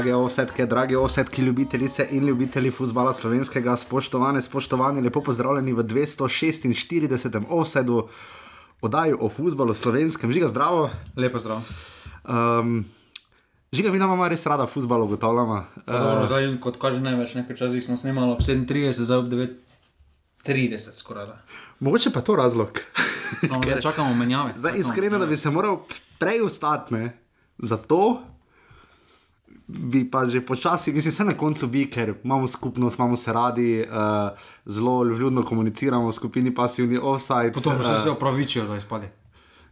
Drage ovsetke, drage ovsetke, ljubitelice in ljubitelji futbola slovenskega, spoštovane, spoštovani, lepo pozdravljeni v 246. ovsedu, oddaji o futbalu slovenskem, žiga zdravo. Lepo zdrav. Um, žiga, mi imamo res rada futbol, ugotavljamo. Uh, zdaj, kot kaže največ, nekaj časa smo snemali ob 37, zdaj ob 9:30 skoraj. da. mogoče pa to razlog. Samo da čakamo menjave. Zdaj, iskreno, da bi se moral prej ustati, ne, zato bi pa že počasi, mislim, vse na koncu bi, ker imamo skupnost, imamo se radi, uh, zelo ljubno komuniciramo v skupini pasivni offside. Potem eh, se opravičijo, da izpade.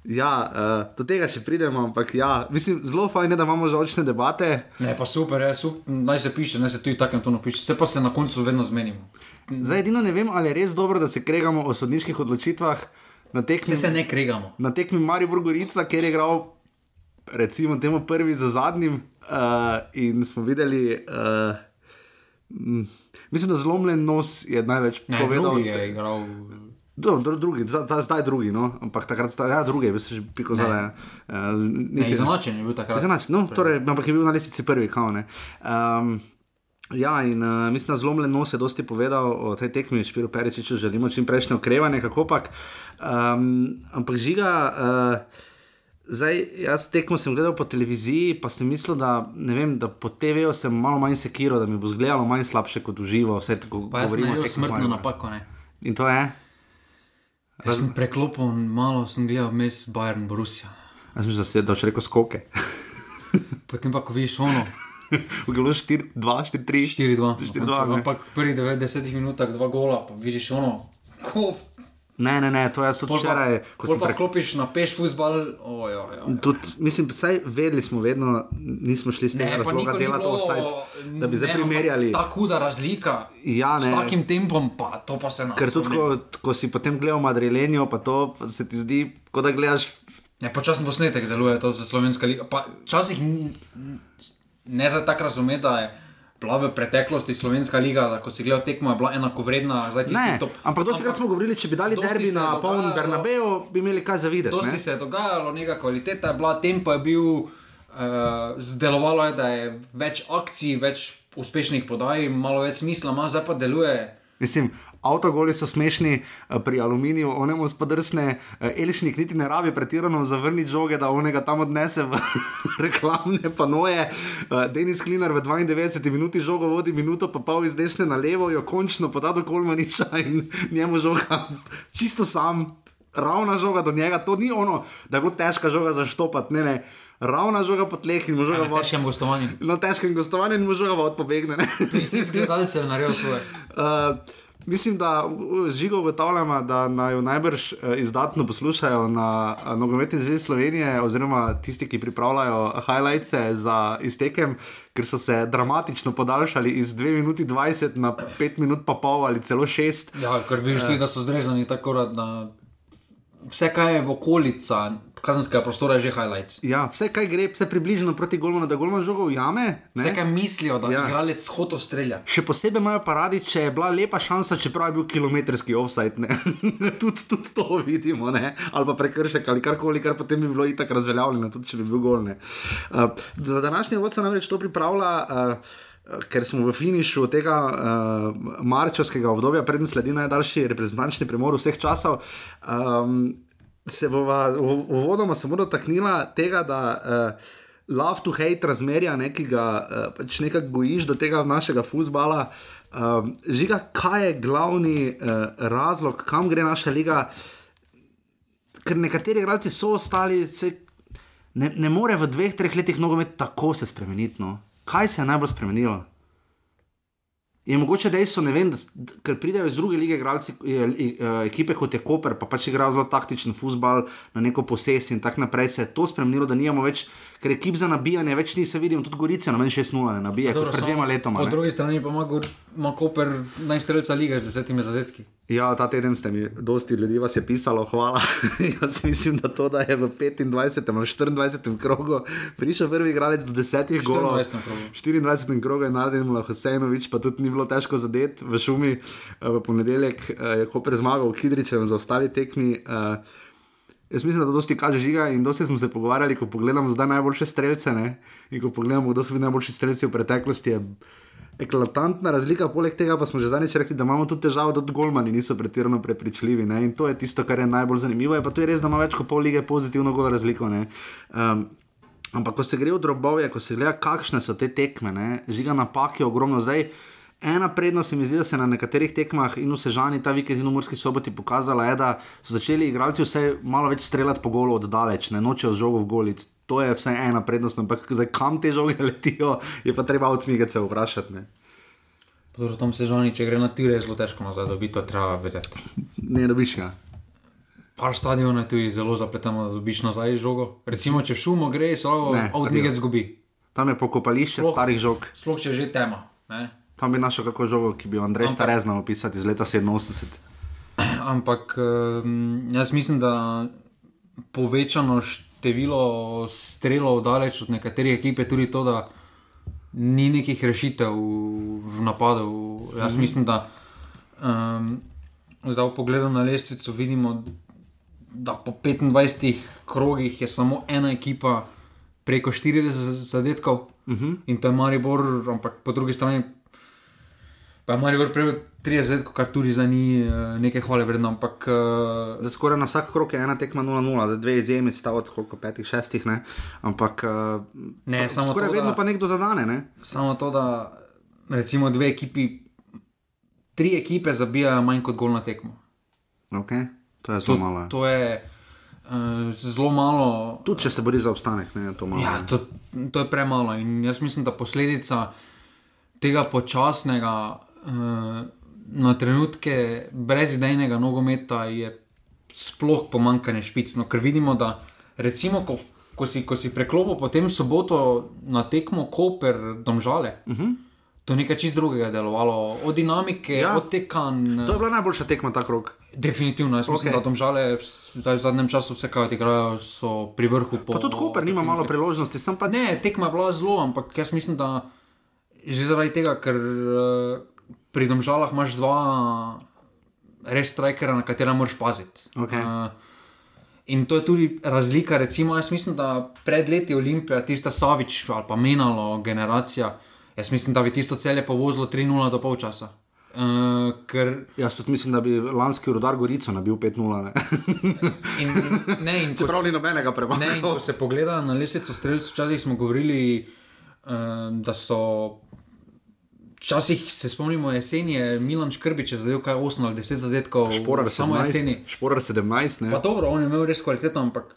Ja, uh, do tega še pridemo, ampak ja, mislim, zelo fajn je, da imamo žalčne debate. Ne, pa super, je, super, naj se piše, naj se tudi takem tonu piše, se pa se na koncu vedno zmenimo. Zdaj, edino ne vem, ali je res dobro, da se kregamo o sodniških odločitvah na tekmi. Se se ne kregamo. na tekmi Maribor Gorica, kjer je igral, recimo, temu prvi za zadnjim, uh, in smo videli, uh, mm, mislim, da zlomljen nos je največ Ne, povedal. drugi je igral. Do, do, drugi, zdaj, zdaj- drugi, no? ampak takrat sta, ja, drugi, bi se že piko zdaj. Uh, Ne, izenačen je bil takrat. Izenač, no, torej, ampak je bil na lestvici prvi, kao ne. Um, Ja, in uh, mislim, da zlomljen nos je dosti povedal o tej tekmi, Špiru Peričiču, želimo čim prejšnje okrevanje, kako pač. Um, ampak žiga, uh, zdaj jaz tekmo sem gledal po televiziji, pa sem mislil, da, vem, da po TV-ju sem malo manj sekiral, da mi bo zgledalo manj slabše kot v živo, vse tako Pa sem govorimo. o naredil tekmah smrtno napako. Ne. In to je? Jaz sem preklopil, malo sem gledal mes Bayern Borussia. Jaz da si da rekel skoke. Potem pa, ko vidiš ono, V glu 4, 2, 4, 3. 4-2. 4-2, ne. Ampak prvi 90 minutah dva gola, pa vidiš ono, ko Ne, ne, ne, to jaz tudi včeraj, ko Ko sem pa pre... vklopiš na peš futbal, ojo. Tudi, mislim, vsaj vedeli smo, vedno nismo šli tega pa razloga nikoli ni delati bilo, offside, da bi zdaj ampak primerjali. Tako huda razlika. Ja, S ne. takim tempom, pa to pa se nam. Ker tudi, ko, ko si potem gledal Madrilenijo, pa to pa se ti zdi, kot da gledaš. Ne, počasen posnetek deluje to za slovenska liga. Pa včasih n- n- ne za tako razumeti, da je bila v preteklosti slovenska liga, da ko si gledal tekmo, je bila enako vredna. Ne, top- ampak dosti krat smo govorili, če bi dali derbi na poln Bernabeu, bi imeli kaj za videti. Dosti ne? se je dogajalo, neka kvaliteta je bila, tempo je bil, uh, zdelovalo je, da je več akcij, več uspešnih podaj, malo več smisla, ima, zdaj pa deluje. Mislim, avtogoli so smešni, eh, pri aluminiju onemu spodrsne, eh, Elišnik niti ne rabi pretirano zavrniti žoge, da onega tam odnese v reklamne panoje. Eh, Denis Klinar v 92 minuti žogo vodi minuto, pa pol iz desne na levo, jo končno poda do Kolmaniča in njemu žoga čisto sam. Ravna žoga do njega, to ni ono, da je bilo težka žoga zaštopati, ne, ne. Ravna žoga po tleh in mu žoga V težkem gostovanju. Na težkem gostovanju in mu žoga vod pobegne. ne. Ti gledalcev naredil svoje. Uh, mislim, da žigo ugotavljamo, da naj najbrž uh, izdatno poslušajo na uh, Nogometni zvezi Slovenije, oziroma tisti, ki pripravljajo highlights za iztekem, ker so se dramatično podaljšali iz 2 minuti 20 na 5 minut pa pol ali celo 6. Ja, ker vidiš tudi, da so zrezani tako, da vse, kar je v okolica kazenskega prostora, je že highlights. Ja, vse, kaj gre, vse približno proti Golmanu, da Golman žogo ujame. ne. Vse, kar mislijo, da Ja. igralec hoto strelja. Še posebej imajo pa radi, če je bila lepa šansa, čeprav je bil kilometrski offside. ne. tudi, tudi to vidimo, ne? ali pa prekršek ali karkoli, kar potem bi bilo itak razveljavljeno, tudi če bi bil gol. ne. Uh, za današnji vod se namreč to pripravlja. Uh, Ker smo v finišu tega uh, marčovskega obdobja, preden sledi najdaljši reprezentančni premor vseh časov, um, se bova uvodoma samo dotaknila tega, da uh, love to hate razmerja, ne, ki ga uh, pač nekako gojiš do tega našega futbola. Um, žiga, kaj je glavni uh, razlog, kam gre naša liga? Ker nekateri igralci so ostali, se ne, ne more v dveh, treh letih nogomet tako se spremeniti. No. Kaj se je najbolj spremenilo? Je mogoče dejstvo, vem, da, ker pridejo iz druge lige, igralci, eh, ekipe kot je Koper, pa pač igrajo zelo taktičen futbal na neko posest in tako naprej. Se je to spremenilo, da nimamo več, ker ekip za nabijanje več ni se vidimo, tudi Gorice na meni 6-0 ne nabija, kot pred dvema letoma. Po ne. drugi strani pa ima, Koper najstrelca lige z desetimi zadetki. Ja, ta teden ste mi, dosti ljudi vas je pisalo, hvala. Jaz mislim, da to, da je v 25. ali 24. krogu prišel prvi igralec do 10 golov. 24. krogu. 24. krogu je naredil Hosejnovič, pa tudi ni bilo težko zadeti v šumi. Eh, V ponedeljek eh, je Koper zmagal v Kidričevu za ostali tekmi. eh, Jaz mislim, da to dosti kaže žiga in dosti smo se pogovarjali, ko pogledamo zdaj najboljše strelce ne? in ko pogledamo, kdo so bili najboljši strelci v preteklosti. Je eklatantna razlika, poleg tega pa smo že zadnjič rekli, da imamo tudi težavo, da tudi golmani niso pretirano prepričljivi. Ne? In to je tisto, kar je najbolj zanimivo. Je pa to je res, da ima več kot pol lige pozitivno golo razliko. Um, ampak ko se gre v drobove, ko se gleda, kakšne so te tekme, ne? žiga napak je ogromno zdaj. Ena prednost se mi zdi, da se na nekaterih tekmah in v Sežani ta vikend in v Murski soboti pokazala, je, da so začeli igralci vse malo več streljati po golu od daleč, ne nočejo žogo v golic. To je vsaj ena prednost, ampak zdaj kam te žoge letijo, je pa treba odmigati se vprašati. Ne? Dobro, tam se žani, če gre na tire, je zelo težko nazaj dobiti, to treba vedeti. Ne dobiš ga. Par stadionov je tudi zelo zapleteno, da dobiš nazaj žogo. Recimo, če v šumo gre, se lahko Ne, odmigati zgubi. Tam je pokopališče Sploh- starih žog. Sploh če je že tema. Ne? Tam bi našel kako žogo, ki bi jo Andrej Starez znal opisati iz leta 87. Ampak um, jaz mislim, da povečano število strelov daleč od nekaterih ekip je tudi to, da ni nekih rešitev v napadu. Jaz Mhm. mislim, da um, zdaj v pogledu na lestvico vidimo, da po 25 krogih je samo ena ekipa preko 40 zadetkov uh Mhm. -huh. in to je Maribor, ampak po drugi strani pa je Maribor prejel 30 zadetkov, kar tudi za ni eh, nekaj hvale vredno, ampak uh, Zdaj, skoraj na vsak krok je ena tekma 0-0, zdaj dve izjemi sta od koliko petih, šestih, ne? ampak uh, Ne, pa, skoraj to, vedno da- pa nekdo zadane. Ne? samo to, da recimo dve ekipi, tri ekipe zabijajo manj kot gol na tekmo. Okay. To je To, zelo malo. ja. to je uh, zelo malo. Tudi če se bori za obstanek, ne, to malo. Ja, to, to je premalo in jaz mislim, da posledica tega počasnega, na trenutke brezidejnega nogometa je sploh pomankanje špic. No, ker vidimo, da recimo, ko, ko, si, ko si preklopil potem soboto na tekmo Koper, domžale. Uh -huh. To je nekaj čist drugega delovalo, od dinamike, Ja. od tekanj. To je bila najboljša tekma ta krok. Definitivno, jaz mislim, Ok. okay. da domžale v- zdaj v zadnjem času vse, kar odigrajo, so pri vrhu. Po, Pa tudi Koper nima malo priložnosti, sem pač. Ne, tekma je bila zelo, ampak jaz mislim, da že zaradi tega, ker uh, pri domžalah imaš dva res strikera, na katera moraš paziti. Okej. Uh, in to je tudi razlika. Recimo, jaz mislim, da pred leti Olimpija, tista Savič ali pa menalo generacija, jaz mislim, da bi tisto celje povozilo 3-0 do polčasa. Uh, ker Jaz tudi mislim, da bi lanski rodar Gorico nabil 5-0. ne. in, ne, in Čeprav ni nobenega Ne, in premaga. ko se pogleda na lestvico streljcev, včasih smo govorili, um, da so. Včasih se spomnimo jeseni, je Milan Škrbič je zadev kaj 8 ali 10 zadetkov, Šporar samo jeseni. 17. Šporar 17. Ne? Pa dobro, on je imel res kvaliteto, ampak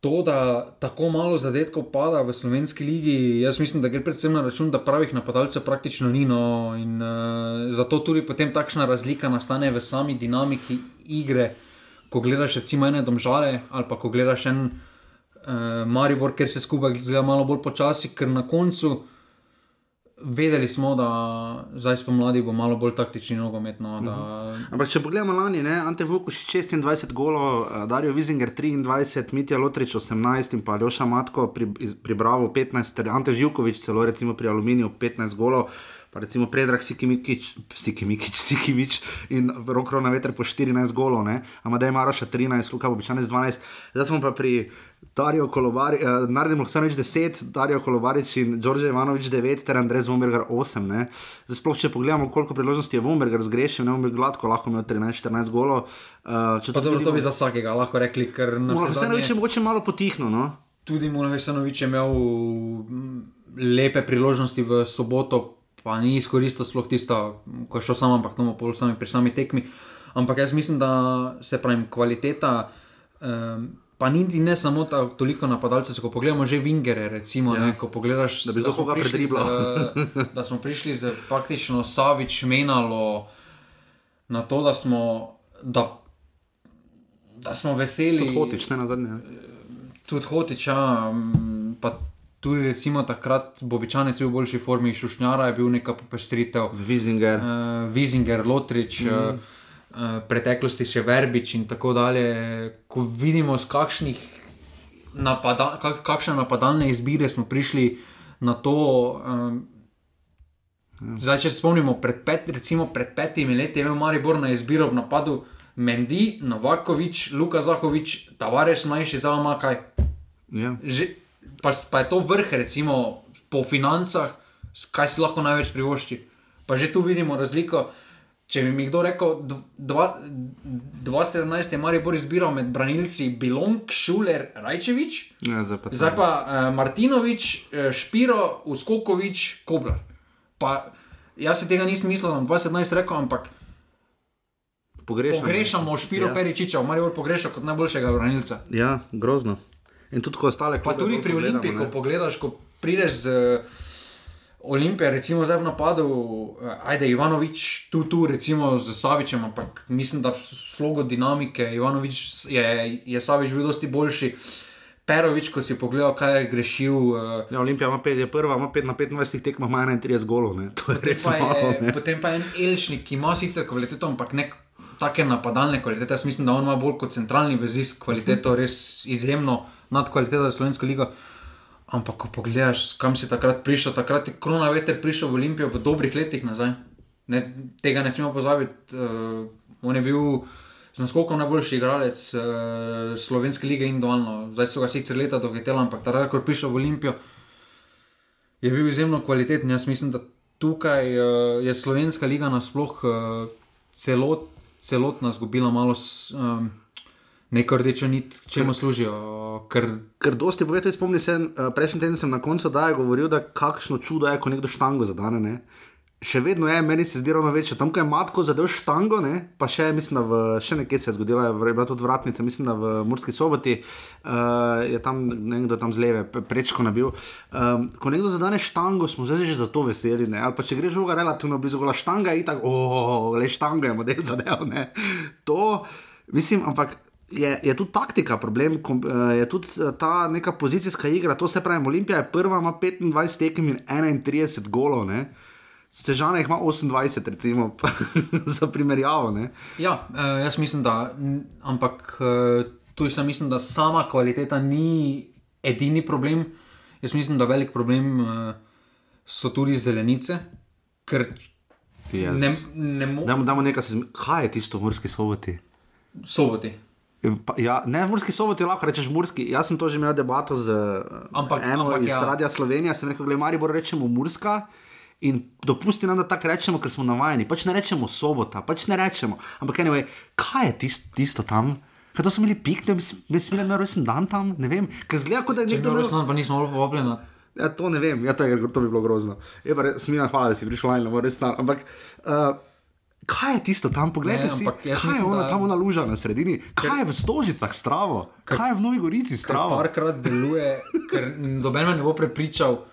to, da tako malo zadetkov pada v slovenski ligi, jaz mislim, da gre predvsem na račun, da pravih napadalcev praktično ni. No, in uh, zato tudi potem takšna razlika nastane v sami dinamiki igre, ko gledaš recimo ene domžale ali pa ko gledaš en uh, Maribor, ker se skupaj gleda malo bolj počasi, ker na koncu. Vedeli smo, da zdaj spomladi bo malo bolj taktični nogomet. No, da, Ampak če pogledamo lani, ne, Ante Vukušič 26 golov, eh, Dario Vizinger 23, Mitja Lotrič 18 in pa Ljoša Matko pri, pri Bravo 15, ter Ante Živkovič celo recimo pri Aluminiju 15 golov. Pa recimo Predrag Sikimikič, Sikimikič, Sikimič in Rokro na veter po 14 golov, ne? Amadej Maroša 13, Luka Bobičanec 12. Zdaj smo pa pri Dario Kolobari, eh, Nardim Luksanovič 10, Dario Kolobarič in Đorđe Ivanovič 9 ter Andrej Zvombergar 8, ne? Zdaj sploh če pogledamo, koliko priložnosti je Vombergar zgrešil, ne bom bil gladko, lahko imel 13-14 golov. Uh, Pa dobro, to bi za vsakega lahko rekli, ker na Vseeno vsakega je mogoče malo potihno, no? tudi Mulahesanovič je imel mm, lepe priložnosti v soboto, pa ni izkoristil sploh tisto, ko je šel sam, ampak to mu pol sami pri sami tekmi. Ampak jaz mislim, da se pravi kvaliteta. Um, Pa niti ne samo ta, toliko napadalcev, ko pogledamo že Vingere, recimo, ja. ne, ko pogledaš, Da bi smo prišli predriblal. z- Da smo prišli z praktično Savič menalo na to, da smo, da, da smo veseli. Hotič, ne na zadnje. Tudi Hotič, ja, pa tudi recimo takrat Bobičanec bil v boljši formi, Šušnjara je bil neka popestritev, Vizinger. uh, Vizinger, Lotrič, mm. uh, uh, preteklosti še Verbič in tako dalje. Ko vidimo, z kakšnih napada, kak, kakšne napadalne izbire smo prišli na to. Um, Zdaj, če se spomnimo, pred, pet, recimo pred petimi leti je imel Maribor na izbiro v napadu Mendi, Novakovič, Luka Zahovič, Tavares mlajši za vama kaj. Ja. Že, pa, pa je to vrh, recimo po financah, s- kaj si lahko največ privošči. Pa že tu vidimo razliko. Če bi mi kdo rekel, 2017 je Maribor izbiral med branilci Bilong, Šuler, Rajčevič, Ja, zdaj pa zdaj pa uh, Martinovič, uh, Špiro, Uskokovič, Koblar. Pa jaz si tega nisem mislil, da bom 2017 rekel, ampak pogrešamo. pogrešamo Špiro Ja. Peričiča, Maribor pogreša kot najboljšega branilca. Ja, grozno. In tudi ko ostale Pa klube tudi pri Olimpiji, ko pogledaš, ko prideš z uh, Olimpije, recimo zdaj v napadu, uh, ajde Ivanovič, tu, tu, recimo z Savičem, ampak mislim, da v slogu dinamike Ivanovič je, je Savič bil dosti boljši. Perovič, ko si pogledal, kaj je grešil. Uh, Ja, Olimpija ima 5, je prva, ima 5 na 25 tekmah, ima 31 golov. Ne. To je pa malo. ne. potem pa je en Elšnik, ki ima sicer kvaliteto, ampak ne take napadalne kvalitete. Jaz mislim, da on ima bolj kot centralni vezist kvaliteto, res izjemno nad kvaliteto za Slovensko ligo. Ampak, ko pogledaš, kam si takrat prišel, takrat je Krona Veter prišel v Olimpijo v dobrih letih nazaj. Ne, tega ne smemo pozabiti. Uh, on je bil z naskokom najboljši igralec uh, Slovenske lige individualno. Zdaj so ga sicer leta dohiteli, ampak takrat, ko je prišel v Olimpijo, je bil izjemno kvaliteten. Jaz mislim, da tukaj uh, je Slovenska liga nasploh uh, celot, celotna zgubila malo um, neko rdečo nit, čemu služijo. Uh, ker Ker dosti povedati, spomni se, eh, prejšnji teden sem na koncu daje govoril, da kakšno čudo je, ko nekdo štango zadane. Ne? Še vedno je, meni se zdi ravno večje. Tam, ko je matko zadev štango, ne? pa še, mislim, da v, še nekje se je zgodila, je bila tudi vratnica, mislim, da v Murski soboti uh, je tam nekdo tam z leve, prečko nabil. Um, ko nekdo zadane štango, smo zdaj že za to veseli. Ne? Ali pa če greš žoga relativno blizu, gola štanga je tako, oh, le štango je model zadev. Ne? To, mislim, ampak je, je tudi taktika problem, eh, je tudi eh, ta neka pozicijska igra. To se pravi, Olimpija je prva, ima 25 tekem in 31 golov. Ne? Stežane jih ima 28, recimo, za primerjavo. Ne? ja, uh, jaz mislim, da, ampak tu sem mislim, da sama kvaliteta ni edini problem. Jaz mislim, da velik problem so tudi zelenice, ker Jezus. ne, ne moremo. Dajmo, dajmo nekaj, kaj je tisto v Murski soboti? Soboti. Pa, ja, ne, Murski soboti lahko rečeš Murski. Jaz sem to že imel debato z Ampak- eno ampak iz ja. Radia Slovenija. Sem rekel, gledaj, Maribor rečemo Murska. In dopusti nam, da tako rečemo, ker smo navajeni. Pač ne rečemo sobota, pač ne rečemo. Ampak anyway, kaj je tisto, tisto tam? Kaj to so imeli pikne, bi smeli imeti rojsten dan tam? Ne vem, ker zgleda, kot da je nekdo imel- res pa nismo povabljeni. Ja, to ne vem, ja, to, je, to bi bilo grozno. Je pa res, smina, hvala, da si prišel lajno, res stal. Ampak uh, kaj je tisto tam, poglejte Ne, si, kaj je mislim, ona da- tam ona luža na sredini, kaj je v Stožicah stravo, kaj je v Novi Gorici stravo. Parkrat deluje, ker noben me ne bo prepričal,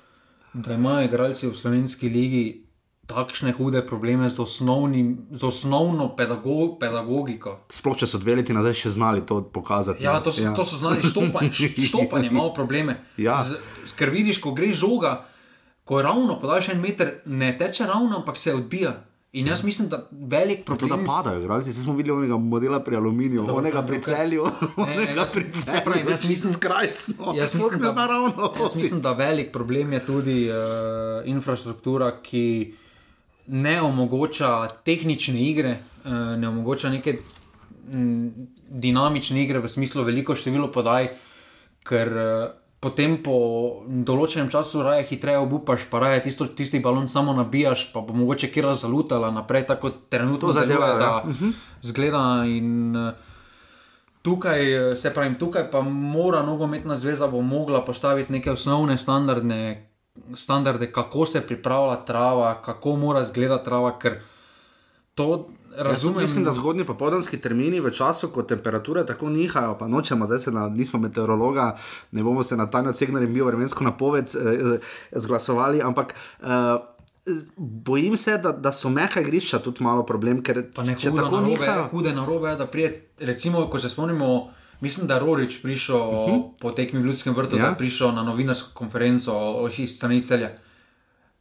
da imajo igralci v slovenski ligi takšne hude probleme z, osnovnim, z osnovno pedago, pedagogiko. Sploh če so dve leti nazaj še znali to pokazati. Ja, ne. to so, ja. to so znali štopanje, štopanje, imamo probleme. Ja. Z, ker vidiš, ko gre žoga, ko ravno podaš en meter, ne teče ravno, ampak se odbija. In jaz mislim, da velik To, da problem padajo, igralci, saj smo videli onega modela pri aluminiju, Dobro, onega pri celju, Ne, onega pri celju. jaz mislim- skrajsno, Jaz mislim, ne zna ravno. jaz mislim, da velik problem je tudi uh, infrastruktura, ki ne omogoča tehnične igre, uh, ne omogoča neke m, dinamične igre v smislu veliko število podaj, ker uh, potem po določenem času raje hitreje obupaš, pa raje tisto, tisti balon samo nabijaš, pa bo mogoče kjer zalutala naprej, tako trenutno To zadevajo, deluje, ja. da zgleda in uh, Tukaj, eh, se pravi, tukaj pa mora nogometna zveza bo mogla postaviti neke osnovne standardne, standarde, kako se pripravlja trava, kako mora izgledati trava, ker to razumem. Mislim, da zgodnji popoldanski termini v času, ko temperature tako nihajo, pa nočemo, zdaj se na, nismo meteorologa, ne bomo se na tajno cegnili in bio vremensko napoved eh, zglasovali, ampak eh, bojim se, da, da so meha igrišča tudi malo problem, ker ne če tako narobe, nihajo. hude narobe, da prije, recimo, ko se spomnimo, mislim, da Rorič prišel uh -huh. po tekmi v Ljudskem vrtu, ja. da je prišel na novinarsko konferenco o- iz strani celja.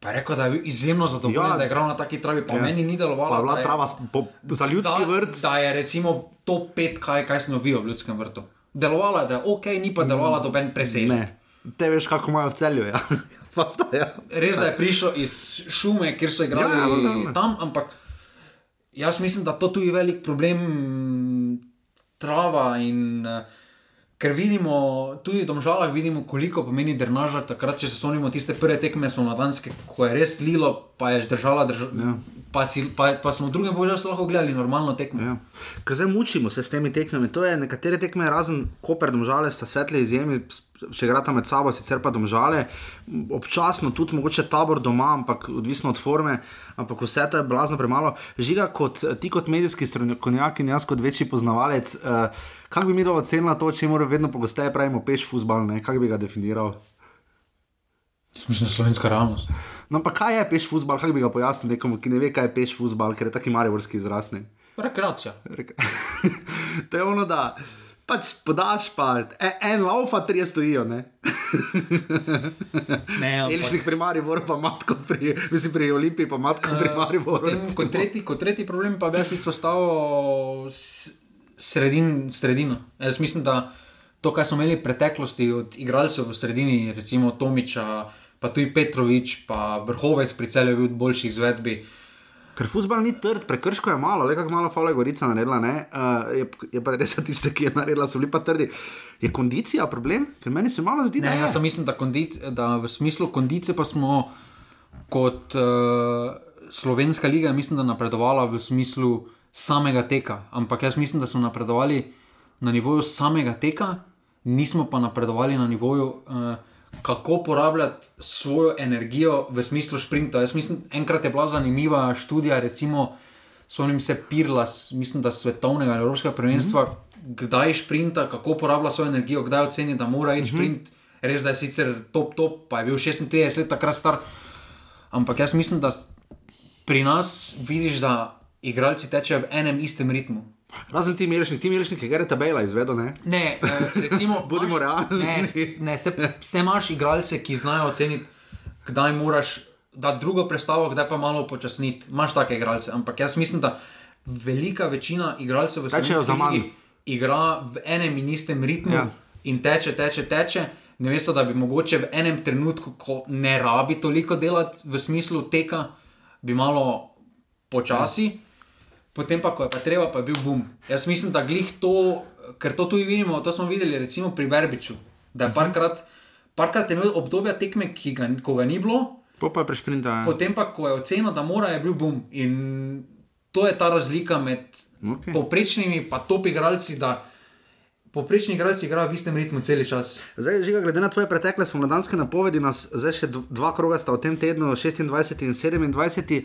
Pa je rekel, da je bil izjemno zadovoljen, Ja. da je igral na taki travi, pa Ja. meni ni delovalo. Pa bila je- trava po, za ljudski da, vrt. Da je recimo top 5, kaj, kaj smo videli v Ljudskem vrtu. Delovalo je, da je ok, ni pa delovalo doben presežek. Te veš, kako imajo v celju. Ja. Ja. Res da je prišel iz šume, kjer so igrali Ja, ja, ja, ja, tam, ampak jaz mislim, da to tu je velik problem, trava in. Uh, Ker vidimo, tudi v Domžalah vidimo, koliko pomeni drenažar. Takrat, če se spomnimo tiste prve tekme, smo na Danske, ko je res lilo, pa je zdržala, drža, Ja. pa, si, pa, pa smo v drugem boju lahko gledali normalno tekmo. Ja. Ker zdaj mučimo se s temi tekmami. To je nekatere tekme, razen Koper, domžale, sta svetle izjeme, če igrata med sabo, sicer pa domžale. Občasno tudi mogoče tabor doma, ampak odvisno od forme. Ampak vse to je blazno premalo. Žiga, kot ti kot medijski strokovnjak in jaz kot večji poznavalec, uh, kako bi mi to ocenila to, če moramo vedno pogosteje pravimo peš futbal, kako bi ga definiral? Mislim, da je slovenska realnost. No, pa kaj je peš futbal, kako bi ga pojasnil nekomu, ki ne ve, kaj je peš futbal, ker je taki mariborski izraz. Rekreacija. Rek- to je ono, da pač podaš, pa e, en laufa, tri stojijo. Ne? Ne, ampak- Elišnik pri Mariboru, pa matko pri, mislim, pri Olimpiji, pa matko pri Mariboru. Potem, recimo. kot, tretji, kot tretji problem pa bi jaz izpostavil sredin, sredino. Jaz mislim, da to, kar smo imeli v preteklosti od igralcev v sredini, recimo Tomiča, pa tudi Petrovič, pa Vrhovec pri celju je bil v boljši izvedbi. Ker futbol ni trd, prekrško je malo, le kako malo fale Gorica naredila, ne? Uh, je, je pa res tiste, ki je naredila, so bili pa trdi. Je kondicija problem? Ker meni se malo zdi, Ne, da je. jaz pa mislim, da, kondic, da v smislu kondicije pa smo kot uh, slovenska liga, mislim, da napredovala v smislu samega teka. Ampak jaz mislim, da smo napredovali na nivoju samega teka, nismo pa napredovali na nivoju, uh, kako porabljati svojo energijo v smislu sprinta. Jaz mislim, enkrat je bila zanimiva študija, recimo, spomnim se Pirlas, mislim, da svetovnega ali evropskega prvenstva, mm -hmm. kdaj sprinta, kako porablja svojo energijo, kdaj oceni, da mora iti sprint. Res da je sicer top, top, pa je bil 36 let takrat star. Ampak jaz mislim, da pri nas vidiš, da igralci tečejo v enem istem ritmu. Razen ti Milešnik, ti Milešnik je Gereta Bela izvedel, ne? Ne, eh, recimo, Bodimo realni. Ne, ne se, se imaš igralce, ki znajo oceniti, kdaj moraš dati drugo predstavo, kdaj pa malo počasniti. Imaš take igralce, ampak jaz mislim, da velika večina igralcev v manj. igra v enem in istem ritmu Ja. ja. in teče, teče, teče. Ne veste, da bi mogoče v enem trenutku, ko ne rabi toliko delati v smislu teka, bi malo počasi. Ja. Potem pa, ko je pa treba, pa je bil bum. Jaz mislim, da glih to, ker to tudi vidimo, to smo videli recimo pri Verbiču, da je parkrat, parkrat je imel obdobja tekme, ki ga, ko ga ni bilo, Po pa prešprinta. ja. potem pa, ko je ocenil, da mora, je bil bum. In to je ta razlika med okay. poprečnimi in top igralci, da poprečni igralci igrajo v istem ritmu cel čas. Zdaj, žiga, glede na tvoje pretekle spomladanske napovedi, nas zdaj še dv- dva kroga sta v tem tednu, 26 in 27.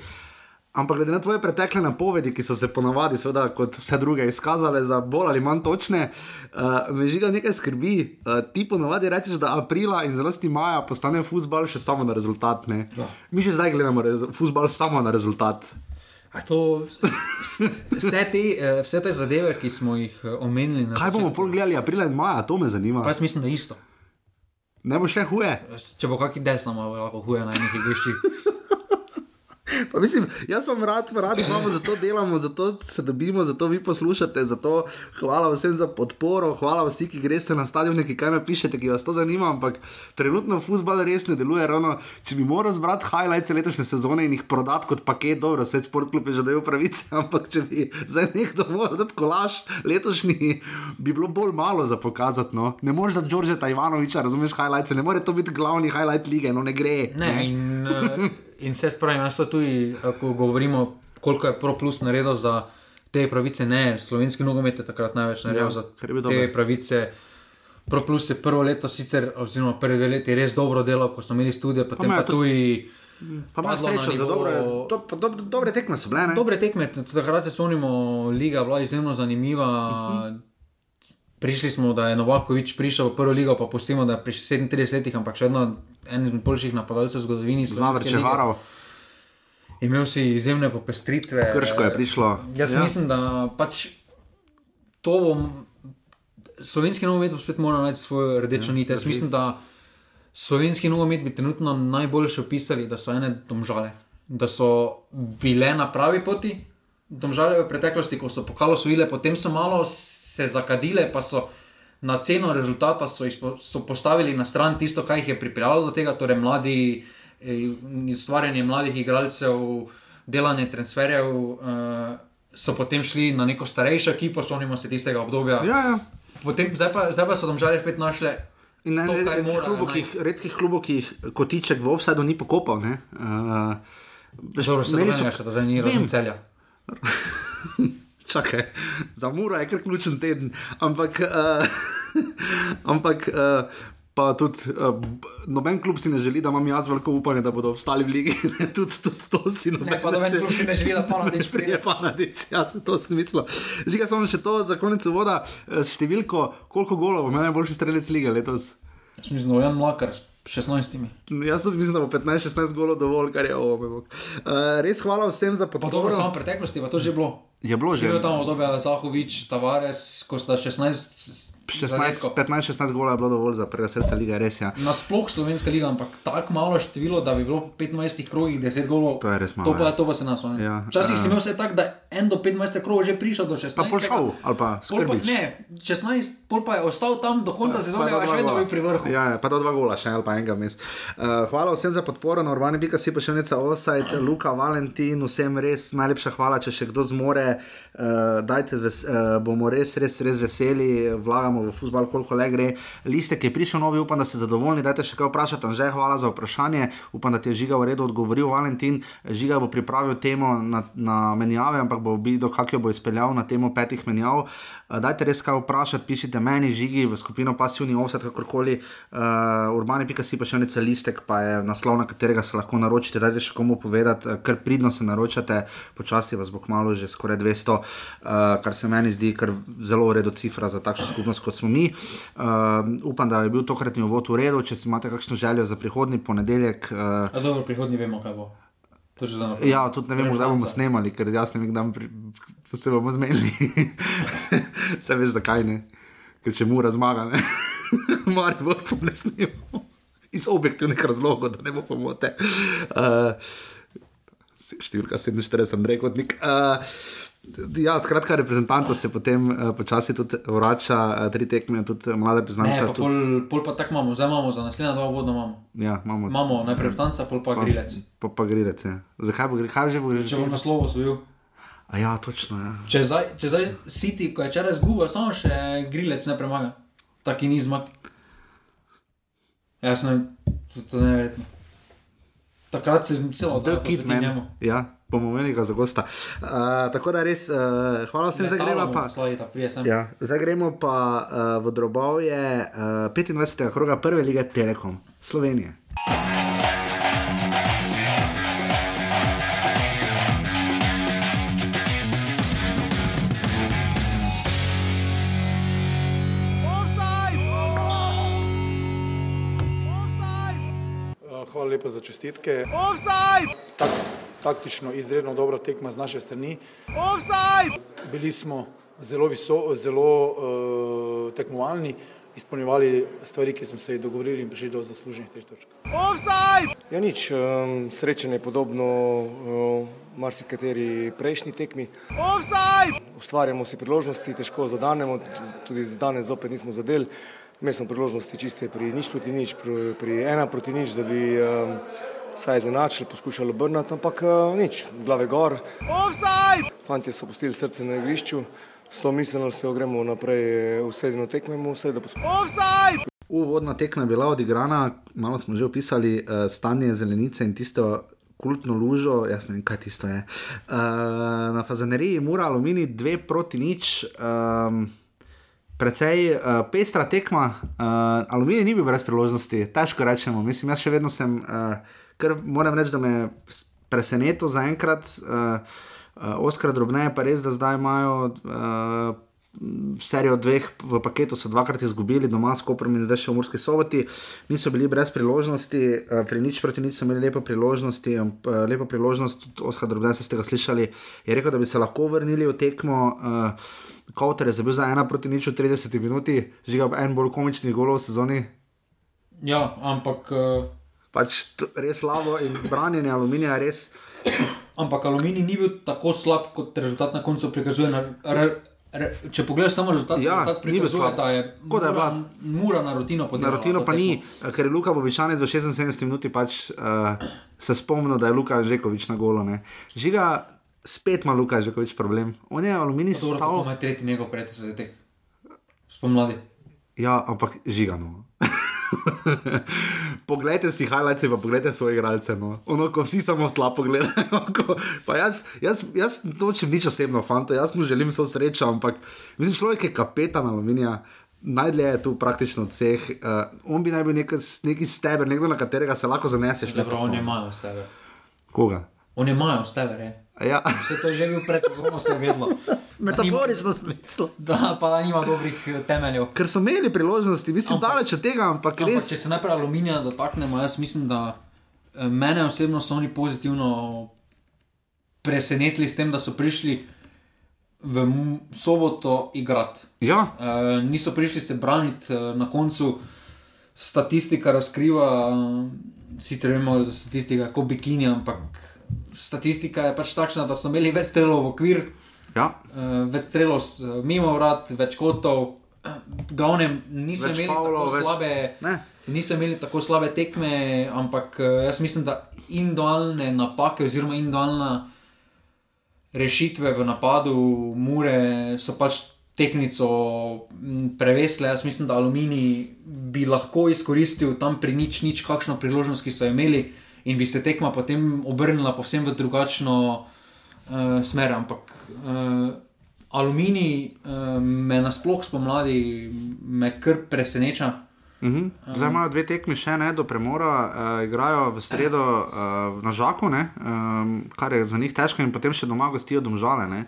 Ampak glede na tvoje pretekle napovedi, ki so se ponavadi, seveda, kot vse druge, izkazale za bolj ali manj točne, uh, me žiga nekaj skrbi. Uh, ti ponavadi rečeš, da aprila in zlasti maja postane futbal še samo na rezultat. Ne? Ja. Mi že zdaj gledamo futbal samo na rezultat. A to, vse, te, eh, vse te zadeve, ki smo jih omenili. Kaj bomo pol gledali aprila in maja, to me zanima. Pa jaz mislim, da isto. Ne bo še huje. Če bo kakšen desno, lahko huje na enih igriščih. Pa mislim, jaz vam rad, rad imamo, zato delamo, zato se dobimo, zato vi poslušate, zato hvala vsem za podporo, hvala vsi, ki greste na stadion, ki kaj napišete, ki vas to zanima, ampak trenutno futbol res ne deluje. Ravno, če bi moral zbrati highlights letošnje sezone in jih prodati kot paket, dobro, vse športklub je že dal pravice, ampak če bi zdaj nekdo moral dati kolaž letošnji, bi bilo bolj malo za pokazati. No. Ne moreš dati Đorđeta Ivanoviča, razumeš highlights, ne more to biti glavni highlight lige, no ne gre. Ne, in, eh, in vse spravim, jaz to tudi, ko govorimo, koliko je Pro Plus naredil za te pravice. Ne, slovenski nogomet je takrat največ naredil Ja, za te pravice. Pro Plus je prvo leto, sicer, oziroma prvi dve leti, res dobro delal, ko smo imeli studije, potem pa, pa tudi. Pa na srečo za dobre, do, do, do, dobre tekme so bile. Ne? Dobre tekme, takrat se spomnimo, liga je bila izjemno zanimiva. Uh -huh. Prišli smo, da je Novakovič prišel v prvo ligo, pa pustimo, da je pri 37 letih, ampak še vedno en izmed boljših napadalcev v zgodovini. Zavrče lige. Harov, Imel si izjemne popestritve. Krško je prišlo. Jaz Ja. mislim, da pač to bom. Slovenski nogomet bo spet moral najti svojo rdečo ja, nit. Jaz mislim, da slovenski nogomet bi trenutno najboljše opisali, da so ene domžale. Da so bile na pravi poti, domžale v preteklosti, ko so pokalo svile, potem so malo se zakadile, pa so na ceno rezultata so, izpo, so postavili na stran tisto, kar jih je pripeljalo do tega, torej mladi, eh, ustvarjanje mladih igralcev, delanje transferjev. Uh, so potem šli na neko starejšo ekipo, spomnimo se tistega obdobja. Ja, ja. Potem, zdaj, pa, zdaj pa so tam žali spet našli. In ne, To, redkih, morajo, klubov, ki redkih klubov, ki jih kotiček v offsajdu ni pokopal. Ne? Uh, Dobro, meni so- da zdaj ni Vem. celja. Čakaj, za Muro je kar ključen teden, ampak, uh, ampak uh, pa tudi uh, noben klub si ne želi, da imam jaz veliko upanja, da bodo obstali v ligi. tudi, tudi to si noben. Ne, pa noben klub si ne želi, da Pavlović pride. Je pa nadič, jaz sem to smislil. Žiga samo še to za konec voda, številko, koliko golov, bo najboljši strelec lige letos. Jaz Mislim, da je Jan Mlakar s 16. Jaz tudi mislim, da bo 15-16 golov dovolj, kar je ovo. Uh, res hvala vsem za Pa dobro, podporo. samo v preteklosti pa to že bilo. Je bilo že. Živijo tam obdobje Zahovič, Tavares, ko sta 16. 16, 15-16 golov je bilo dovolj za prvega srca lige, res je. Ja. Nasploh slovenska liga, ampak tako malo število, da bi bilo v 25 krogih 10 golov. To je res malo, To pa, ja. to pa se nas spomni. Ja, Včasih eh. si imel vse tako, da en do 25 krogov že prišel do 16. Pa pošel, ali pa skrbič. ne, 16, pol pa je ostal tam do konca sezone, Pa še vedno gola. bil pri vrhu. Ja, ja, pa do dva gola, še ali pa enega mes. Uh, hvala vsem za podporo, na urbani bika si pa še neca offside, Luka, Valentin, vsem res najlepša hvala, če še kdo zmore. Uh, dajte, zves, uh, bomo res, res, res veseli, vlagamo v futbal, koliko le gre. Listek je prišel novi, upam, da ste zadovoljni. Dajte še kaj vprašati, že hvala za vprašanje. Upam, da ti je žiga v redu odgovoril. Valentin, žiga bo pripravil temo na, na menjave, ampak bo videl, kako jo bo izpeljal na temo petih menjav. Uh, dajte res kaj vprašati, pišite meni, žigi v skupino pasivni offset, kakorkoli. Uh, Urbani.si pa še nekaj listek, pa je naslov, na katerega se lahko naročite. Dajte še komu povedati, uh, ker pridno se naročate, počasi vas bo kmalo že skoraj 200, uh, kar se meni zdi zelo v redu cifra za takšno skupnost kot smo mi. Uh, upam, da je bil tokratni uvod v redu, če si imate kakšno željo za prihodni ponedeljek. Uh, dobro, prihodnji vemo, kaj bo. Ja, tudi ne vemo, kdaj bomo snemali, ker jaz ne vem, kdaj pri- se bomo zmenili. Se veš, zakaj ne? Ker če mu razmaga, ne. Mari bo pa ne snimamo. Iz objektivnih razlogov, da ne bo pomote. Uh, številka 47, Andrej Kotnik. Uh, ja, skratka, reprezentanca se potem uh, počasi tudi vrača, uh, tri tekme, tudi mlade Ne, priznance. pa pol, pol pa tako imamo, zdaj imamo za naslednja dva vodna imamo. Ja, imamo. Imamo najprej Tanca, pol pa Grilec. Pa, pa grilec, ja. Zakaj bo grilec? Kaj že bo grilec? Če bo naslov osvojil. A ja, točno, ja. Če zdaj, če zdaj City, ko je včeraj zgubil, samo še Grilec ne premaga. Taki ni zmag. Jaz ne, to, je neverjetno. Takrat se celo posvetim Man. njemu. Ja, bomo imeli ga za gosta. Uh, tako da res, uh, hvala vsem, zdaj gremo pa. Slavita. Ja, zdaj gremo pa uh, v drobovje uh, 25. kroga prve lige Telekom Slovenije. Uh, Hvala lepa za čestitke. Tak, taktično izredno dobra tekma z naše strani. Bili smo zelo, viso, zelo uh, tekmovalni, izpolnjevali stvari, ki smo se jih dogovorili in prišli do zasluženih treh točk. Ja, nič, um, srečanje je podobno uh, marsikateri prejšnji tekmi. Ustvarjamo si priložnosti, težko zadanemo, tudi danes zopet nismo zadeli. Imeli smo priložnosti čiste pri nič proti nič, pri, pri ena proti nič, da bi um, vsaj izenačili, poskušali obrniti, ampak uh, nič, glave gor. Fantje so pustili srce na igrišču, s to miselnostjo gremo naprej v sredino tekmemo, v sredo poskušamo. Uvodna tekma je bila odigrana, malo smo že opisali uh, stanje zelenice in tisto kultno lužo, jaz ne vem, kaj tisto je. Uh, na Fazaneriji mora aluminij dve proti nič. Um, Precej uh, pestra tekma, uh, aluminij ni bil brez priložnosti, težko rečemo. Mislim, jaz še vedno sem, uh, ker moram reči, da me je s- presenetil zaenkrat. Uh, uh, Oskar drobneje pa res, da zdaj imajo uh, serijo dveh v paketu, so dvakrat izgubili, doma s Koprom in zdaj še v Murski soboti. Niso bili brez priložnosti, uh, pri nič proti nič so imeli lepo priložnosti, um, lepo priložnost, Oskar drobneje, ste ga slišali, je rekel, da bi se lahko vrnili v tekmo. Uh, Kauter je zabil za ena proti nič v 30 minuti, žiga en bolj komičnih golov v sezoni. Ja, ampak, uh, Pač res slabo in branjenje aluminija je res. ampak aluminij ni bil tako slab, kot rezultat na koncu prikazuje. Na, re, re, če pogledaš samo rezultat, Ja, rezultat prikazuje, da je Kot da je mura, bila- mura na rutino Na podelala rutino to pa ni, tekmo. ker je Luka Bobičanec v 76 minuti pač, uh, se spomnil, da je Luka Žekovič na golo. Ne. Žiga, spet ima Luka že več problem. On je aluminij stal. tako ima tretji njegov zadetek. Spomladi. Ja, ampak žigano. poglejte si highlights, pa poglejte svoje igralce. No. Ono, ko vsi samo v tla pogledajo. ko- pa jaz, jaz, jaz nočem nič osebno, fanta, jaz mu želim vso srečo, ampak mislim, človek je kapetan aluminija. Najdlje je tu praktično od vseh. Uh, on bi naj bil nek, neki steber, nekdo, na katerega se lahko zaneseš. Dobro, on je lepo. majo stever. Koga? On je je. A Ja, Vse to je že bil pred sezono, se je vedlo. Metaforično smisel. Da, pa nima dobrih eh, temeljev. Ker so imeli priložnosti, mislim, Ampak- daleč od tega, ampak Ampak, res. če se najprej aluminija dotaknemo, jaz mislim, da eh, mene osebno so oni pozitivno presenetili s tem, da so prišli v soboto igrati. Ja, Uh, niso prišli se braniti, na koncu statistika razkriva, sicer vemo, da je statistika kot bikini, ampak statistika je pač takšna, da so imeli več strelov v okvir, ja. uh, več strelov uh, mimo vrat, več kotov. Glavnem niso Več imeli faulov, tako več- slabe. Ne. Niso imeli tako slabe tekme, ampak eh, jaz mislim, da individualne napake oziroma individualna rešitve v napadu Mure so pač tekmico m, prevesle. Jaz mislim, da Aluminij bi lahko izkoristil tam pri nič, nič, kakšno priložnost, ki so imeli in bi se tekma potem obrnila povsem v drugačno uh, smer. Ampak uh, Aluminij uh, me nasploh spomladi me kar preseneča. Mhm. Zdaj imajo dve tekmi še ne do premora, uh, igrajo v sredo uh, na Žaku, ne, um, kar je za njih težko, in potem še doma gostijo domžale. Ne.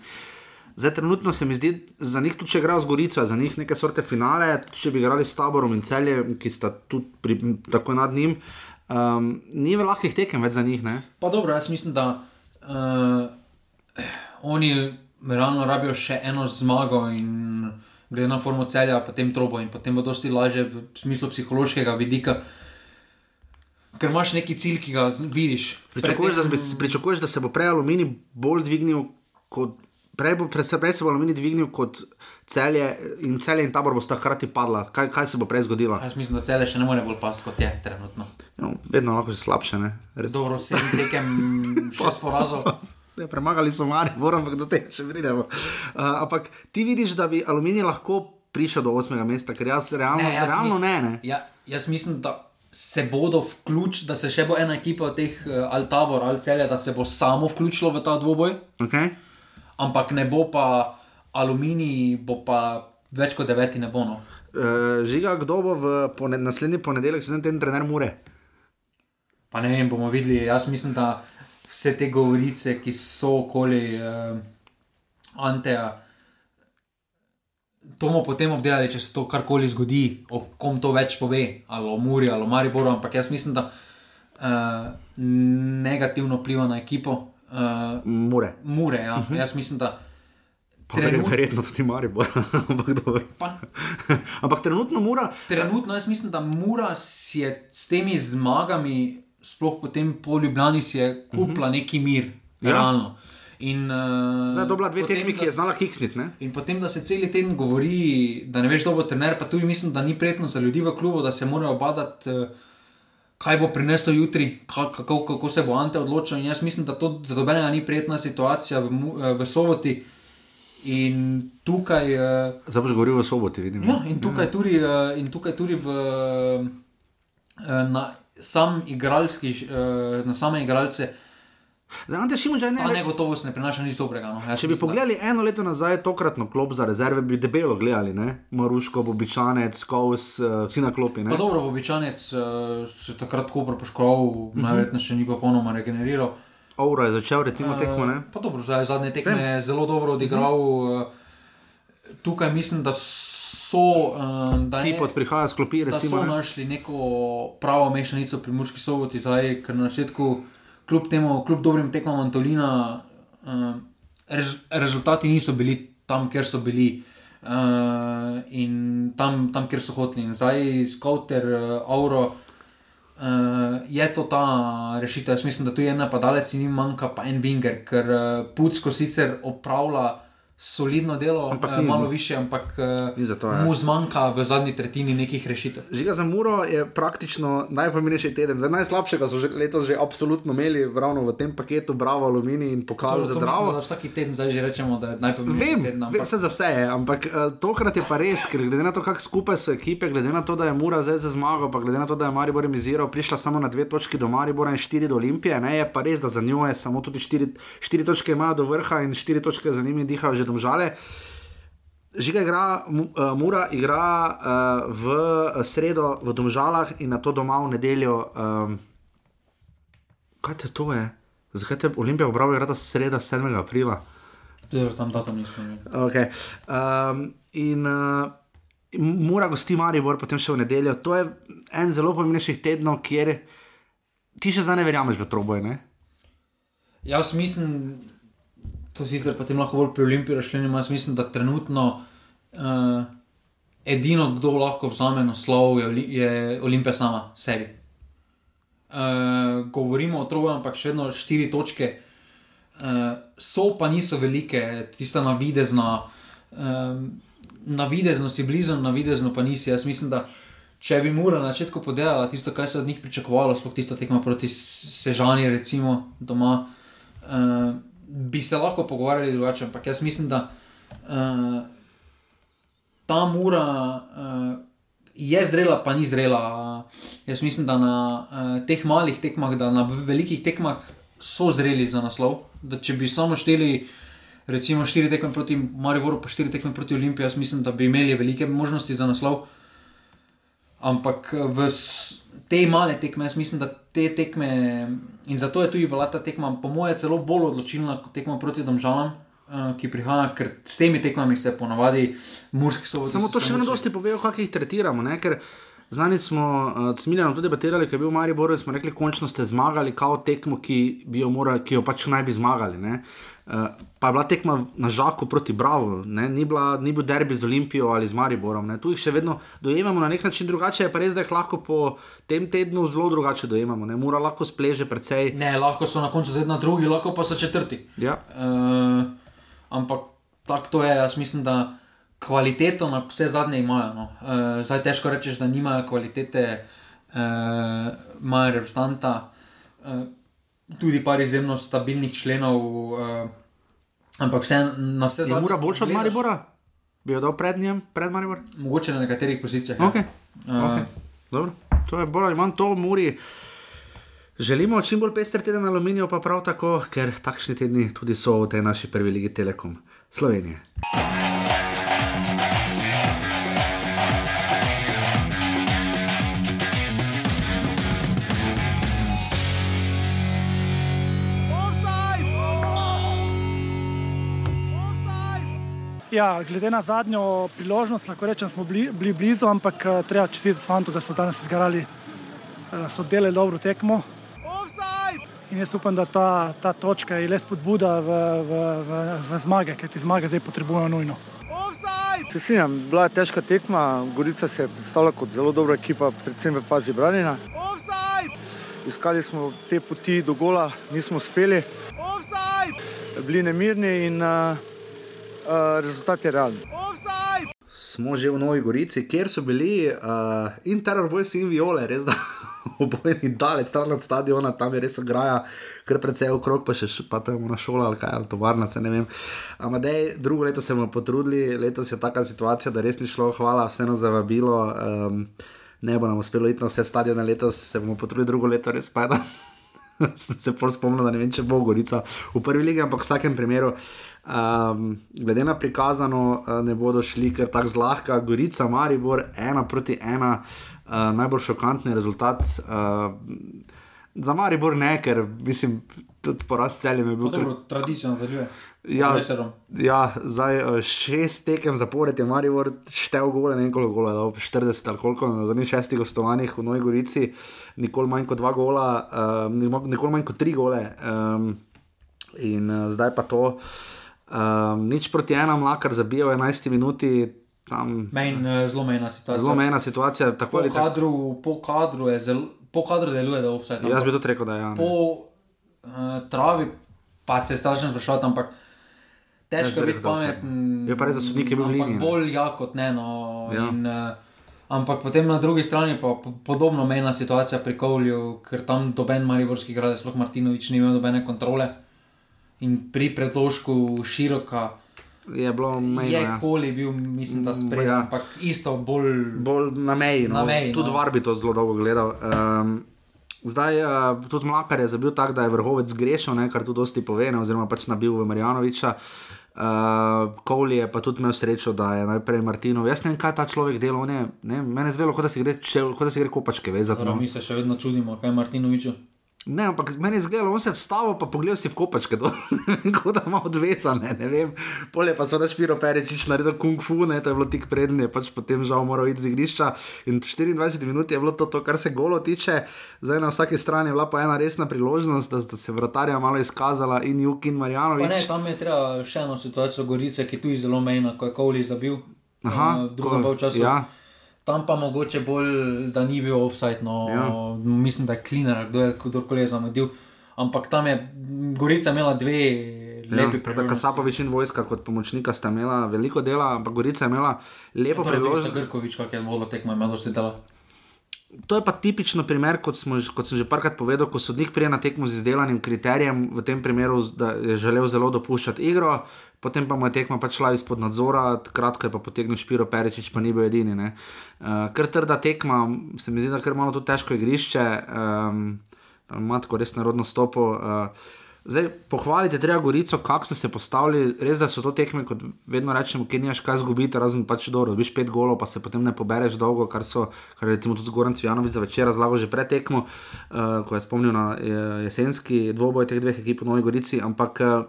Zdaj, trenutno se mi zdi, za njih tudi če igrajo z Gorico, za njih neke sorte finale, če bi igrali s taborom in celjem, ki sta tudi pri, tako nad njim. Um, ni v lahkih tekem več za njih. Ne. Pa dobro, jaz mislim, da uh, oni realno rabijo še eno zmago in glede na formo celja, potem trobo in potem bo dosti lažje v smislu psihološkega vidika. Ker imaš neki cilj, ki ga vidiš. Pričakuješ, da, tem- pričakuješ, da se bo prej aluminij bolj dvignil kot. Prej, bo, prej, prej se bo aluminij dvignil kot celje, in celje in tabor bosta hkrati padla. Kaj, kaj se bo prej zgodilo? Jaz mislim, da celje še ne more bolj pas kot je trenutno. No, vedno lahko še slabše. Dobro, sedem tekem, šest porazov. Ja, premagali so mari, moram ampak do tega še pridemo. Uh, ampak ti vidiš, da bi aluminij lahko prišel do 8. mesta, ker jaz realno ne. jaz Realno mislim- ne, ne. Ja, jaz mislim, da se bodo vključili, da se še bo ena ekipa od teh uh, ali tabor ali celje, da se bo samo vključilo v ta dvoboj. Okay? ampak ne bo pa aluminij, bo pa več kot deveti ne bo. No. Uh, žiga, kdo bo v pone, naslednji ponedeljek, če sem ten trener Mure? Pa ne vem, bomo videli. Jaz mislim, da vse te govorice, ki so okoli uh, Anteja, to bomo potem obdelali, če se to karkoli zgodi, o kom to več pove, ali o Muri ali o Mariboru. Ampak jaz mislim, da uh, negativno vpliva na ekipo. Uh, Mure. Mure, ja. Jaz mislim, da. Trenut, verjetno tudi Maribor. ampak, dobro. pa, ampak trenutno Mura. Trenutno jaz mislim, da Mura si je s temi zmagami, sploh potem po Ljubljani, si je kupila neki mir, Ja. realno. In, uh, Zdaj dobila dve potem, tekmi, ki je znala kiksniti. ne? In potem, da se cel teden govori, da ne veš, kdo bo trener, pa tudi mislim, da ni prijetno za ljudi v klubu, da se morajo badati, eh, kaj bo prinesel jutri, ka- kako, kako se bo Ante odločil. In jaz mislim, da to za dobenega ni prijetna situacija v, eh, v soboti. In tukaj. eh, Zdaj boš govoril v soboti, vidim. Ja, in tukaj tudi, uh, in tukaj tudi v, uh, na sam igralski, uh, na same igralce, Zdaj, Ante Šimunča je ne. ta negotovost ne prinaša nič dobrega. No. Jaz Če bi mislim, da- pogledali eno leto nazaj, tokratno klop za rezerve, bi debelo gledali, ne? Maruško, Bobičanec, Kovs, uh, vsi na klopi. Ne? Pa dobro, običajnec uh, se takrat Koper poškodoval, uh -huh. najverjetneje še ni popolnoma regeneriral. Ouro je začel, recimo, tekmo. Ne? Pa dobro, zdaj zadnje tekme je zelo dobro odigral. Uh, tukaj mislim, da so. Uh, da je- Fipot prihaja s klopi, da so ne. našli neko pravo mešanico pri Murski soboti, zdaj, ker na začetku, kljub temu, kljub dobrim tekmam Antolina, uh, rez, rezultati niso bili tam, kjer so bili. Uh, in tam, tam, kjer so hoteli. In zdaj, skauter, uh, Auro, uh, je to ta rešitev. Jaz mislim, da tu je en napadalec in jim manjka pa en Winger, ker uh, Pucko sicer opravlja solidno delo, Ampak ni- malo više, ampak eh, zato, ja. mu zmanjka v zadnji tretjini nekih rešitev. Žiga za Muro je praktično najpomembnejši teden. Zdaj, najslabšega so že letos že absolutno imeli, ravno v tem paketu, Bravo, Aluminij in To, pokal to za mislim, Dravo. da vsaki teden zdaj že rečemo, da je najpomembnejši Vem, teden. vem, Ampak, vse za vse je, ampak uh, tokrat je pa res, ker glede na to, kako skupaj so ekipe, glede na to, da je Mura zdaj za zmago, pa glede na to, da je Maribor remiziral, prišla samo na dve točki do Maribora in štiri do Olimpije, ne, je pa res, da za njo je samo tudi štiri, štiri točke imajo do vrha in štiri točke za njimi dihajo že domžale. Žiga igra, uh, Mura igra uh, v sredo v Domžalah in na to doma v nedeljo. Um, kaj te to je? Zakaj te Olimpija obrava igra ta sreda 7. aprila? Dobro, tam datum nismo imeli. Okay. Um, in uh, mora gosti Maribor, potem še v nedeljo. To je en zelo pomembnejših tednov, kjer ti še zdaj ne verjameš v troboj. Ne? Jaz mislim, to sicer potem lahko bolj pri Olimpiji razširimo, jaz mislim, da trenutno uh, edino, kdo lahko vzame naslov, je, je Olimpija sama sebi. Uh, govorimo o troju, ampak še vedno štiri točke. Uh, so pa niso velike, tista navidezna, um, navidezno si blizu, navidezno pa nisi. Jaz mislim, da če bi Mura na začetku podelala tisto, kar se od njih pričakovalo, sploh tista tekma proti Sežani, recimo doma, uh, bi se lahko pogovarjali drugače. Ampak jaz mislim, da uh, ta Mura. Uh, Je zrela, pa ni zrela. Jaz mislim, da na uh, teh malih tekmah, da na velikih tekmah so zreli za naslov. Da če bi samo šteli, recimo, štiri tekme proti Mariboru, pa štiri tekme proti Olimpiji, jaz mislim, da bi imeli velike možnosti za naslov. Ampak v te male tekme, jaz mislim, da te tekme, in zato je tudi bila ta tekma, po mojem, celo bolj odločilna kot tekma proti Domžalam. eh, Ki prihaja, ker s temi tekmami se ponavadi murski so Samo to še vedno dosti povejo, kako jih tretiramo. Ne? Ker Zanič smo uh, s Miljanom tudi debatirali, ker je bil v Mariboru in smo rekli, končno ste zmagali kao tekmo, ki, jo, morali, ki jo pač naj bi zmagali. ne. Uh, pa je bila tekma na žaku proti Bravo, ne? ni, bila, ni bil derbi z Olimpijo ali z Mariborom. Ne? Tu jih še vedno dojemamo na nek način drugače, je pa res, da jih lahko po tem tednu zelo drugače dojemamo. Ne? Mora lahko spleže precej. Ne, lahko so na koncu tedna drugi, lahko pa so četrti. Ja. Uh, ampak tako to je, jaz mislim, da kvaliteto na vse zadnje imajo. No. Uh, zdaj težko rečeš, da nimajo kvalitete, uh, imajo reprezentanta, uh, tudi par izjemno stabilnih členov, uh, ampak vse na vse Je zadnje. Mura boljša od Maribora? Bi jo dal pred njim, pred Maribor? Mogoče na nekaterih pozicijah. ja. Okay. Uh, Okay. Dobro, to je bolj ali manj to, Muri. Želimo čim bolj pester teden aluminijev, pa prav tako, ker takšni tedni tudi so v tej naši prvi ligi Telekom Slovenije. Ja, glede na zadnjo priložnost, lahko rečem, smo bili, bili blizu, ampak eh, treba čestitati fantu, da so danes izgarali, eh, so delali dobro tekmo. In jaz upam, da ta, ta točka je le spodbuda v, v, v, v zmage, ker ti zmage zdaj potrebujemo nujno. Se strinjam, bila je težka tekma, Gorica se je predstavila kot zelo dobra ekipa, predvsem v fazi branjenja. Iskali smo te poti do gola, nismo uspeli, bili nemirni in uh, rezultat je realen. Smo že v Novi Gorici, kjer so bili uh, in teror boys in viole, res da obojeni daleč stran od stadiona, tam je res ograja, kar precej okrog, pa še pa tam na šola ali kaj, ali tovarna, se ne vem. Amadej, drugo leto se bomo potrudili, letos je taka situacija, da res ni šlo, hvala vseeno za vabilo. Um, ne bo nam uspelo iti na vse stadione letos, se bomo potrudili drugo leto, res pa je da. Sem se pol spomnil, da ne vem, če bo Gorica v prvi ligi, ampak v vsakem primeru. Um, glede na prikazano, uh, ne bodo šli kar tako zlahka. Gorica, Maribor, ena proti ena, uh, najbolj šokantni rezultat. Uh, za Maribor ne, ker mislim, tudi poraz celjem je bil. Dobro, tradicijo nadaljuje. Ja, ja, zdaj eh, šest tekem zapored je Maribor štev gole, ne koliko gola, da 40 ali koliko na zadnjih šestih gostovanjih v Novi Gorici, nikoli manj kot dva gola, um, nikoli manj kot tri gole. Um, in uh, zdaj pa to, um, nič proti enam, lakar zabija v 11 minuti, tam Mejn, eh, zelo mejna situacija. zelo mejna situacija. Po tako. kadru, po kadru je zelo, po kadru deluje, da je vse tam. Jaz bi tudi rekel, da je. Ja, ne. po uh, travi, pa se strašno sprašovati, ampak težko Ja, biti pameten. Je pa res, da sodnik je bil v ampak liniji. Bolj ja kot ne. No, Ja. in, uh, ampak potem na drugi strani pa po- podobno mejna situacija pri Kovlju, ker tam doben Mariborski igralec, sploh Martinovič, ni imel nobene kontrole. In pri predložku široka Je bilo mejno. je Ja. koli bil, mislim, da Mm, sprejem, ja. ampak isto bolj. Bolj na meji. No. Na meji, tudi no. var bi to zelo dolgo gledal. Um, zdaj, uh, tudi Mlakar je zabil tako, da je vrhovec zgrešil, ne, kar tudi dosti pove, ne, oziroma pač nabil v Marjanoviča. Uh, Kovli je pa tudi imel srečo, da je najprej Martinov. Jaz ne vem, kaj ta človek dela. on je- ne, Mene je zvelo, kot da si gre, kot da si gre kopačke vezati. No. mi se še vedno čudimo, kaj je Martinoviču. Ne, ampak meni je zgledalo, on se je vstavil, pa pogledal si v kopačke, kot da ima odvezane, ne vem. Polje pa so da Špiro Perečič naredil kung fu, ne, to je bilo tik prednje, je pač potem žal moral iti z igrišča. In v 24 minut je bilo to, to, kar se golo tiče. Zdaj na vsaki strani je bila pa ena resna priložnost, da sta se vratarja malo izkazala in Juk in Pa Marjanovič. ne, tam je treba še eno situacijo Gorice, ki tu je zelo mejna, ko je Kovli zabil. Aha, v drugem ko- polčasu. ja. Tam pa mogoče bolj, da ni bil offside, no, Ja. mislim, da je Kliner, kdo je kdorkoli je zamudil. Ampak tam je Gorica imela dve lepi Ja, priložnosti. Kasapovič in vojska kot pomočnika sta imela veliko dela, ampak Gorica je imela lepo priložnost. Grkovič, kak je volo tekmo, ima dosti dela. To je pa tipično primer, kot, smo, kot sem že parkrat povedal, ko sodnik prije na tekmo z izdelanim kriterijem, v tem primeru, je želel zelo dopuščati igro, potem pa mu je tekma pač šla izpod nadzora, kratko je pa potegnil Špiro Perečič, pa ni bil edini. Uh, ker trda tekma, se mi zdi, da je kar malo tudi težko igrišče, um, ima tako res narodno stopo. Uh, Zdaj, pohvalite treba Gorico, kako so se postavili. Res, da so to tekme, kot vedno rečemo, ki nimaš kaj zgubiti, razen pač dobro. Dobiš pet golov, pa se potem ne pobereš dolgo, kar so, kar recimo tudi Goran Cvjanovič za večer razlagal že pred tekmo, uh, ko je spomnil na eh, jesenski dvoboj teh dveh ekip v Novi Gorici. Ampak uh,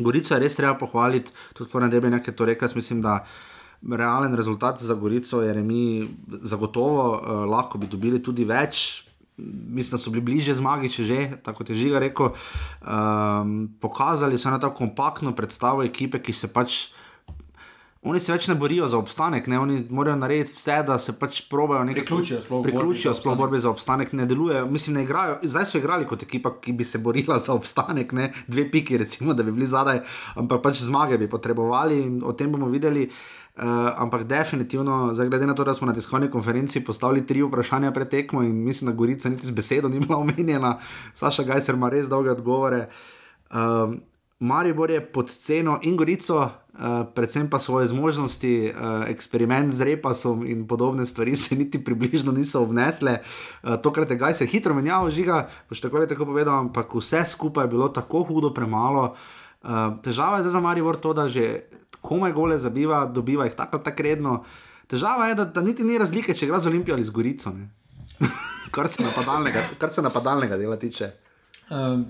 Gorico je res treba pohvaliti, tudi Foreign Debe je to rekel, mislim, da. Realen rezultat za Gorico je remi, zagotovo, uh, lahko bi dobili tudi več, mislim, da so bili bliže zmagi, če že, tako je Žiga rekel. Um, pokazali so eno tako kompaktno predstavo ekipe, ki se pač. Oni se več ne borijo za obstanek, ne? oni morajo narediti vse, da se pač probajo nekaj Priključijo sploh borbi priključijo za sploh obstanek. borbi za obstanek, ne delujejo. Mislim, ne igrajo. Zdaj so igrali kot ekipa, ki bi se borila za obstanek, ne? dve piki, recimo, da bi bili zadaj, ampak pač zmage bi potrebovali in o tem bomo videli. Uh, ampak definitivno, zdaj, glede na to, da smo na tiskovni konferenci postavili tri vprašanja pred tekmo in mislim, da Gorica niti z besedo ni bila omenjena, Saša Gajser ima res dolge odgovore. Um, Maribor je pod ceno in Gorico, uh, predvsem pa svoje zmožnosti, uh, eksperiment z repasom in podobne stvari se niti približno niso obnesle. Uh, tokrat je Gajser hitro menjal, žiga, boš tako ali tako povedal, ampak vse skupaj je bilo tako hudo premalo. Uh, težava je zdaj za Maribor to, da že komaj gole zabiva, dobiva jih tako tako redno. Težava je, da, da niti ni razlike, če igra z Olimpijo ali z Gorico. kar, se napadalnega, kar se napadalnega dela tiče. Um,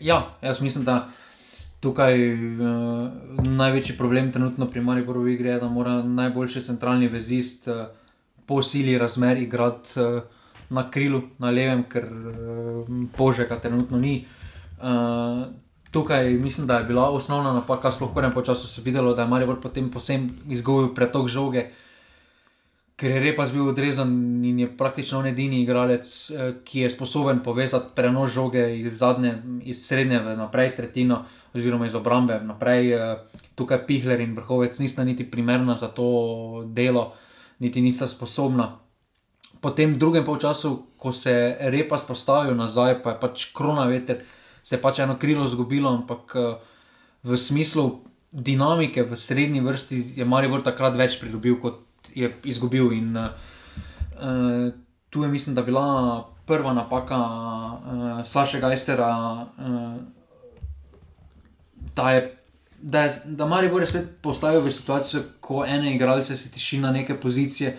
ja, jaz mislim, da tukaj uh, največji problem trenutno pri Mariboru v igri je, da mora najboljši centralni vezist uh, po sili razmer igrati uh, na krilu, na levem, ker uh, požega trenutno ni. Uh, tukaj mislim, da je bila osnovna napaka, sploh v prvem času se je videlo, da je Maribor potem posebno izgubil pretok žoge. Ker je repas bil odrezan in je praktično on edini igralec, eh, ki je sposoben povezati prenos žoge iz zadnje, iz srednje naprej tretjino, oziroma iz obrambe naprej. eh, Tukaj Pihler in vrhovec nista niti primerna za to delo, niti nista sposobna. Potem v drugem polčasu, ko se je repas postavil nazaj, pa je pač krona veter, se je pač eno krilo zgubilo, ampak eh, v smislu dinamike v srednji vrsti je Maribor takrat več pridobil, kot je izgubil. In uh, tu je, mislim, da bila prva napaka uh, Saša Gajsera, uh, da je. Da, je, da Maribor je spet postavil v situacijo, ko ene igralce se tiši na neke pozicije,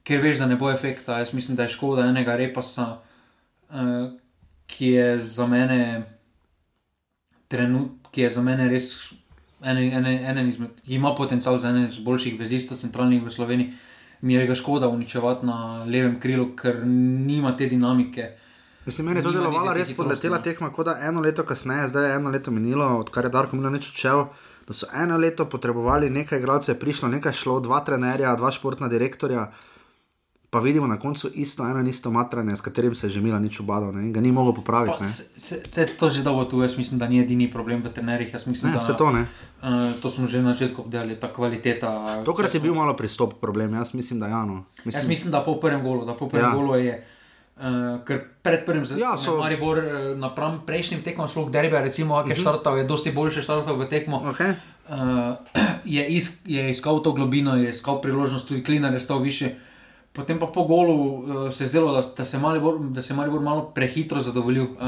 ker veš, da ne bo efekta. Jaz mislim, da je škoda enega repasa, uh, ki je za mene trenut, ki je za mene res ene, ene, ene izmed, ki ima potencial za ene boljših vezistov centralnih v Sloveniji. Mi je ga škoda uničevati na levem krilu, ker nima te dinamike. Mislim, meni je to delovalo res podletela no. tekma, kot da eno leto kasneje, zdaj je eno leto minilo, odkar je Darko Milanič odšel. Da so eno leto potrebovali nekaj igralcev, prišlo nekaj šlo, dva trenerja, dva športna direktorja. Pa vidimo na koncu isto eno in isto matranje, s katerim se je že Mila nič obadal ne? ga ni mogel popraviti. Pa, se, se, to že dolgo tu, jaz mislim, da ni edini problem v trenerjih. Mislim, Ne, da se to ne. Uh, to smo že na začetku obdelali, ta kvaliteta. Tokrat je Jaz bil malo pristop problem, jaz mislim, da ja. No. Jaz mislim, da po prvem golu, da po prvem Ja. ja. golu je. Uh, ker pred prvim Ja, zadevom so- je Maribor uh, napram prejšnjim tekmam, sploh derbe, recimo, ki je Mhm. štartal, je dosti boljše štartal v tekmo. Okay. Uh, je, is, je iskal to globino, je iskal priložnost, tudi Klinar je stal više. Potem pa po golu uh, se je zdelo, da, da se je Maribor, da se je Maribor malo prehitro zadovoljil. Uh,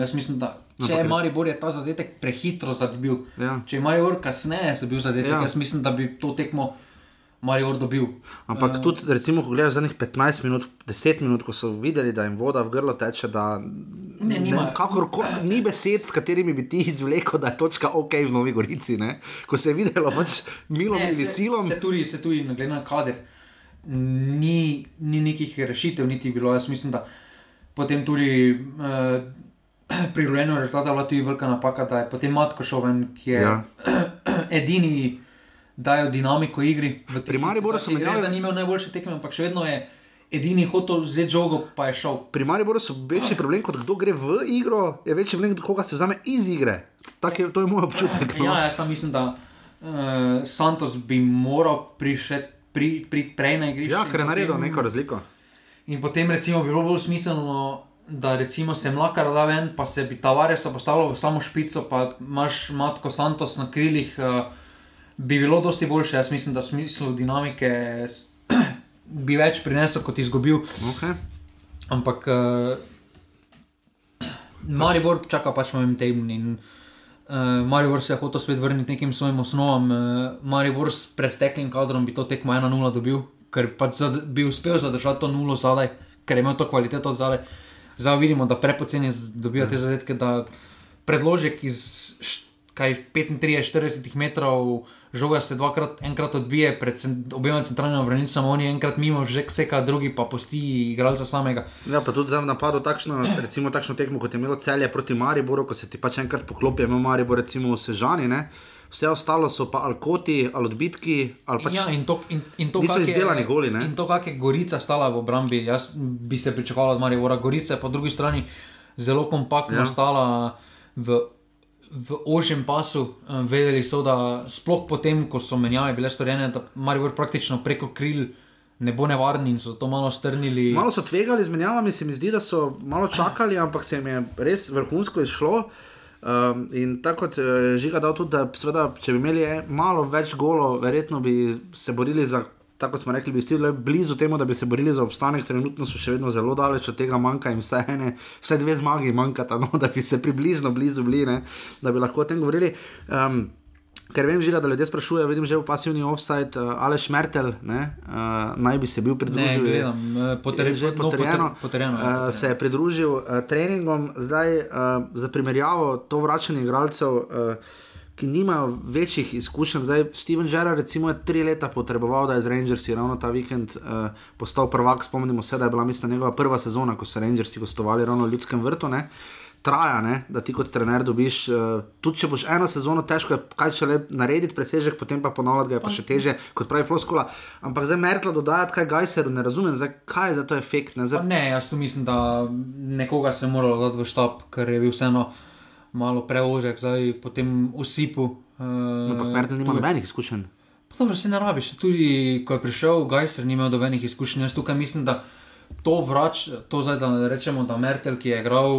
jaz mislim, da če je Maribor je ta zadetek prehitro zadobil, Ja. če je Maribor kasneje dobil zadetek, Ja. ja. jaz mislim, da bi to tekmo Maribor dobil. Ampak uh, tudi, recimo, ko gledaš zadnjih 15 minut, 10 minut, ko so videli, da jim voda v grlo teče, da Ne, nimajo. kakorkoli, ni besed, s katerimi bi ti izvlekel, da je točka ok v Novi Gorici. Ne? Ko se je videlo, pač milom ali silom. Se tudi, se tudi glede na kader, ni, ni nekih rešitev, niti bilo. Jaz mislim, da potem tudi uh, pri rojenju rezultata bila tudi velika napaka, da je potem Matko Šoven, ki je Ja. edini. Dajo dinamiko igri. Pri Mariboru so situaciji. Res, da ni imel najboljše tekme, ampak še vedno je edini hotel vzeti žogo, pa je šel. Pri Mariboru so večji problem, kot kdo gre v igro, je večji problem, koga se vzame iz igre. Tak je, to je moj občutek. No? Ja, jaz tam mislim, da uh, Santos bi moral prišeti pri, pri prej na igrišče. ja ker je naredil potem- neko razliko. In potem recimo, bi bilo bolj smiselno, da recimo se mlaka da ven, pa se bi Tavaresa postavilo v samo špico, pa imaš Matko Santos na krilih, uh, bi bilo dosti boljše. Jaz mislim, da v smislu dinamike bi več prinesel, kot izgubil. Okay. Ampak uh, Maribor čaka pač moj teden in uh, Maribor se je hotel spet vrniti nekim svojim osnovam. Uh, Maribor s presteklim kadrom bi to tekmo 1-0 dobil, ker pač bi uspel zadržati to nulo zadaj, ker je imel to kvaliteto zadaj. Zdaj vidimo, da prepoceni dobijo te zadetke, da predložek iz kaj 35-40 metrov, žoga se dvakrat, enkrat odbije pred cen- obema centralnima branilcema, oni enkrat mimo že vseka, drugi pa pusti igralca samega. Ja, pa tudi zdaj v napadu takšno, recimo takšno tekmo, kot je imelo celje proti Mariboru, ko se ti pač enkrat poklopi, ima Maribor recimo v Sežani, ne? vse ostalo so pa ali koti, ali odbitki, ali pač Ja, in to, in, in to niso kak je- izdelani goli, ne? In to, kak je Gorica stala v obrambi, jaz bi se pričakoval od Marija Gorica, je po drugi strani zelo kompaktno ja. stala v, v ožjem pasu. Eh, Vedeli so, da sploh potem, ko so menjave bile storjene, da Maribor praktično preko kril ne bo nevaren in so to malo strnili. Malo so tvegali z menjavami, se mi zdi, da so malo čakali, ampak se jim je res vrhunsko izšlo. Um, in tako kot je žiga dal tudi, da seveda, če bi imeli malo več golo, verjetno bi se borili za. Tako smo rekli, bi bili blizu temu, da bi se borili za obstanek, trenutno so še vedno zelo daleč od tega, manjka jim vse, ene, vse dve zmagi, manjkata, no, da bi se približno blizu bili, ne, da bi lahko o tem govorili. Um, ker vem, žiga, da ljudje sprašujejo, vidim že v pasivni offside, uh, Aleš Mertel, ne, uh, naj bi se bil ne, pridružil. je- gledam, eh, potre, že no, potrjeno, potre- potrjeno, uh, potrjeno. se je pridružil uh, treningom, zdaj uh, za primerjavo to vračanje igralcev. Uh, Ki nimajo večjih izkušenj, zdaj Steven Gerrard, recimo, je tri leta potreboval, da je z Rangersi ravno ta vikend uh, postal prvak. Spomnimo se, da je bila, mislim, njegova prva sezona, ko so Rangersi gostovali ravno v Ljudskem vrtu. Ne? Traja, ne? da ti kot trener dobiš, uh, tudi če boš eno sezono težko, je kaj še le narediti presežek, potem pa ponoviti ga je pa še teže, kot pravi Floskola. Ampak zdaj Mertla dodajati kaj Gajseru, ne razumem, zdaj, kaj je za to efekt. Ne? Pa Zdaj, ne, jaz tu mislim, da nekoga se je moralo dati v štab, ker je bil vseeno malo preožek, zdaj po tem usipu. Uh, ampak Mertl nima nobenih izkušenj. Pa dobro, se ne rabiš. Tudi ko je prišel Gajser, ni imel nobenih izkušenj. Jaz tukaj mislim, da to vrač, to zdaj da rečemo, da Mertel, ki je igral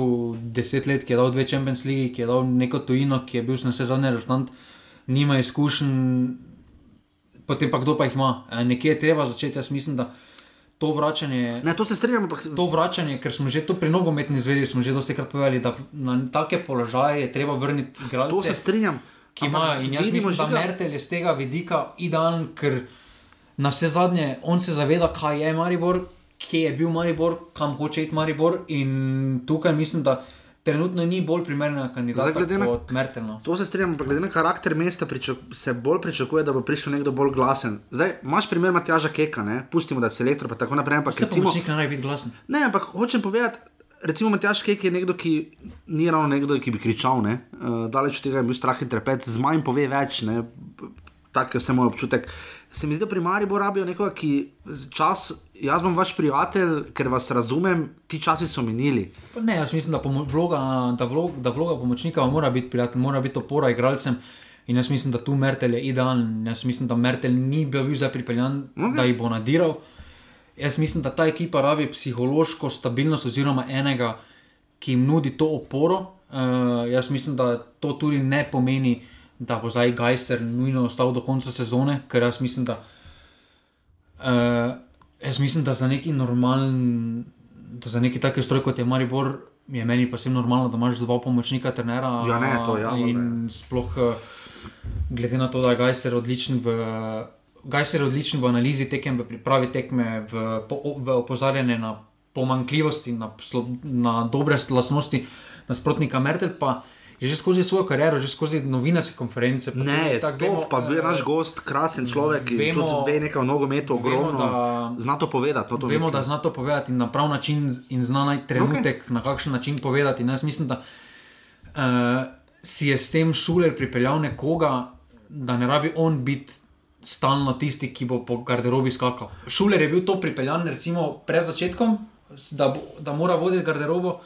deset let, ki je dal dve Champions League, ki je dal neko tujino, ki je bil na vse zadnje rezultat, nima izkušenj, potem pa kdo pa jih ima. Nekje je treba začeti, jaz mislim, da to vračanje. Ne, to se strinjam, ampak To vračanje, ker smo že to pri nogometni zvezi, smo že dosti krat povedali, da na take položaje je treba vrniti igralce to se strinjam. ki imajo. In jaz mislim, da žiga- Mertel je z tega vidika idealen, ker na vse zadnje on se zaveda, kaj je Maribor, kje je bil Maribor, kam hoče iti Maribor. In tukaj mislim, da trenutno ni bolj primernega Zdaj, kandidata glede na- kot Mertel. No. To se strinjam, ampak glede na karakter mesta pričak, se bolj pričakuje, da bo prišel nekdo bolj glasen. Zdaj, imaš primer Matjaža Keka, ne? pustimo, da je selektor, pa tako naprej. Ampak Vse recimo, ne rabi biti glasen. ne, ampak hočem povedati. Recimo, Matjaš Kek je nekdo, ki ni ravno nekdo, ki bi kričal. Ne? Uh, daleč od tega je bil strah in trepet, z manj pove več. Ne? Tak je vse moj občutek. Se mi zdi, da pri Mariboru rabijo nekoga, ki čas, jaz bom vaš prijatelj, ker vas razumem, ti časi so minili. Pa Ne, jaz mislim, da, vloga, da, vlog, da vloga pomočnika mora biti prijatelj, mora biti opora igralcem. In jaz mislim, da tu Mertel je idealen. Jaz mislim, da Mertel ni bil bil zdaj pripeljan, okay. da jih bo nadiral. Jaz mislim, da ta ekipa rabi psihološko stabilnost, oziroma enega, ki jim nudi to oporo. Uh, jaz mislim, da to tudi ne pomeni, da bo zdaj Gajser nujno ostal do konca sezone, ker jaz mislim, da. Uh, jaz mislim, da za neki normalen, da za neki taki stroj kot je Maribor, je meni pa vsem normalno, da imaš dva pomočnika, trenera. Ja, ne, to ja, In sploh uh, glede na to, da je Gajser odličen v. Gajser je odličen v analizi tekem, v pripravi tekme, v, v opozarjanju na pomankljivosti, na, na dobre lastnosti nasprotnika. Mertel pa je že skozi svojo kariero, že skozi novinarske konference. Ne, tako vemo, pa bil je eh, naš gost, krasen človek, ki vemo- tudi ve nekaj o nogometu, ogromno. da- Zna to povedati. No, to Vemo, mislim. da zna to povedati in na prav način, in zna najti trenutek, okay. na kakšen način povedati. In jaz mislim, da uh, si je s tem šuler pripeljal nekoga, da ne rabi on biti stalno tisti, ki bo po garderobi skakal. Šuler je bil to pripeljan, recimo, pred začetkom, da, bo, da mora voditi garderobo,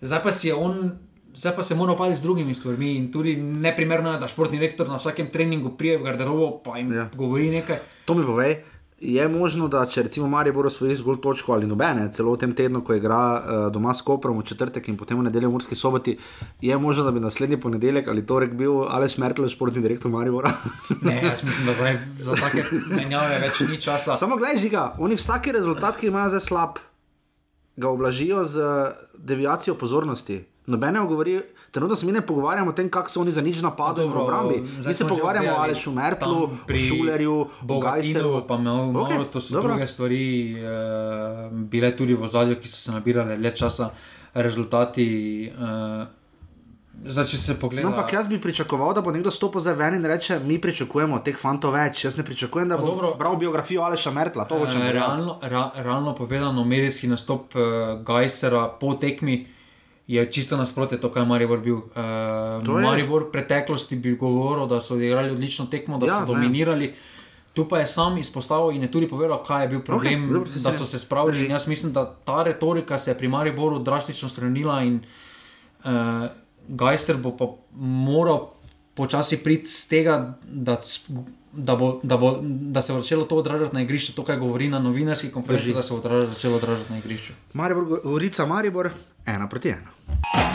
zdaj pa si je on. Zdaj pa se mora opaliti z drugimi stvarmi, in tudi neprimerno je, da športni rektor na vsakem treningu prije v garderobo in Ja. ja. govori nekaj. To mi povej. Je možno, da če recimo Maribor osvoji zgolj točko ali nobene, celo v tem tednu, ko igra uh, doma s Koprom v četrtek in potem v nedeljo v Murski soboti, je možno, da bi naslednji ponedeljek ali torek bil Aleš Mertel, športni direktor Maribora. Ne, jaz mislim, da zdaj za take menjave več ni časa. Samo gledaj, žiga, oni vsaki rezultat, ki imajo zdaj slab, ga oblažijo z deviacijo pozornosti. Nobene govori, trenutno se mi ne pogovarjamo o tem, kako so oni za nič napadali v obrambi. Mi se pogovarjamo o Alešu Mertlu, pri Šulerju, o Gajseru. Bogatinu, pa malo, malo Okej, to so dobro. druge stvari, uh, bile tudi v ozadju, ki so se nabirale le časa, rezultati. Uh, zdaj, če se pogleda. No, ampak jaz bi pričakoval, da bo nekdo stopil za ven in reče: Mi pričakujemo od teh fantov več. Jaz ne pričakujem, da bo dobro. bral biografijo Aleša Mertla. To hočem Eh, reči. realno, ra, realno povedano, medijski nastop uh, Gajsera po tekmi je čisto nasprotje to, kar je Maribor bil. Uh, je- Maribor v preteklosti bi govoril, da so odigrali odlično tekmo, da Ja, ne. so dominirali. Tu pa je sam izpostavil in je tudi povedal, kaj je bil problem, dobro, okay, se da so se spravili. Jaz mislim, da ta retorika se je pri Mariboru drastično spremenila in uh, Gajser bo pa moral počasi priti z tega, da, da, bo, da, bo, da se bo začelo to odražati na igrišču, to, kar govori na novinarski konferenci, da se bo odražati, začelo odražati na igrišču. Maribor, Gorica, Maribor, ena proti ena.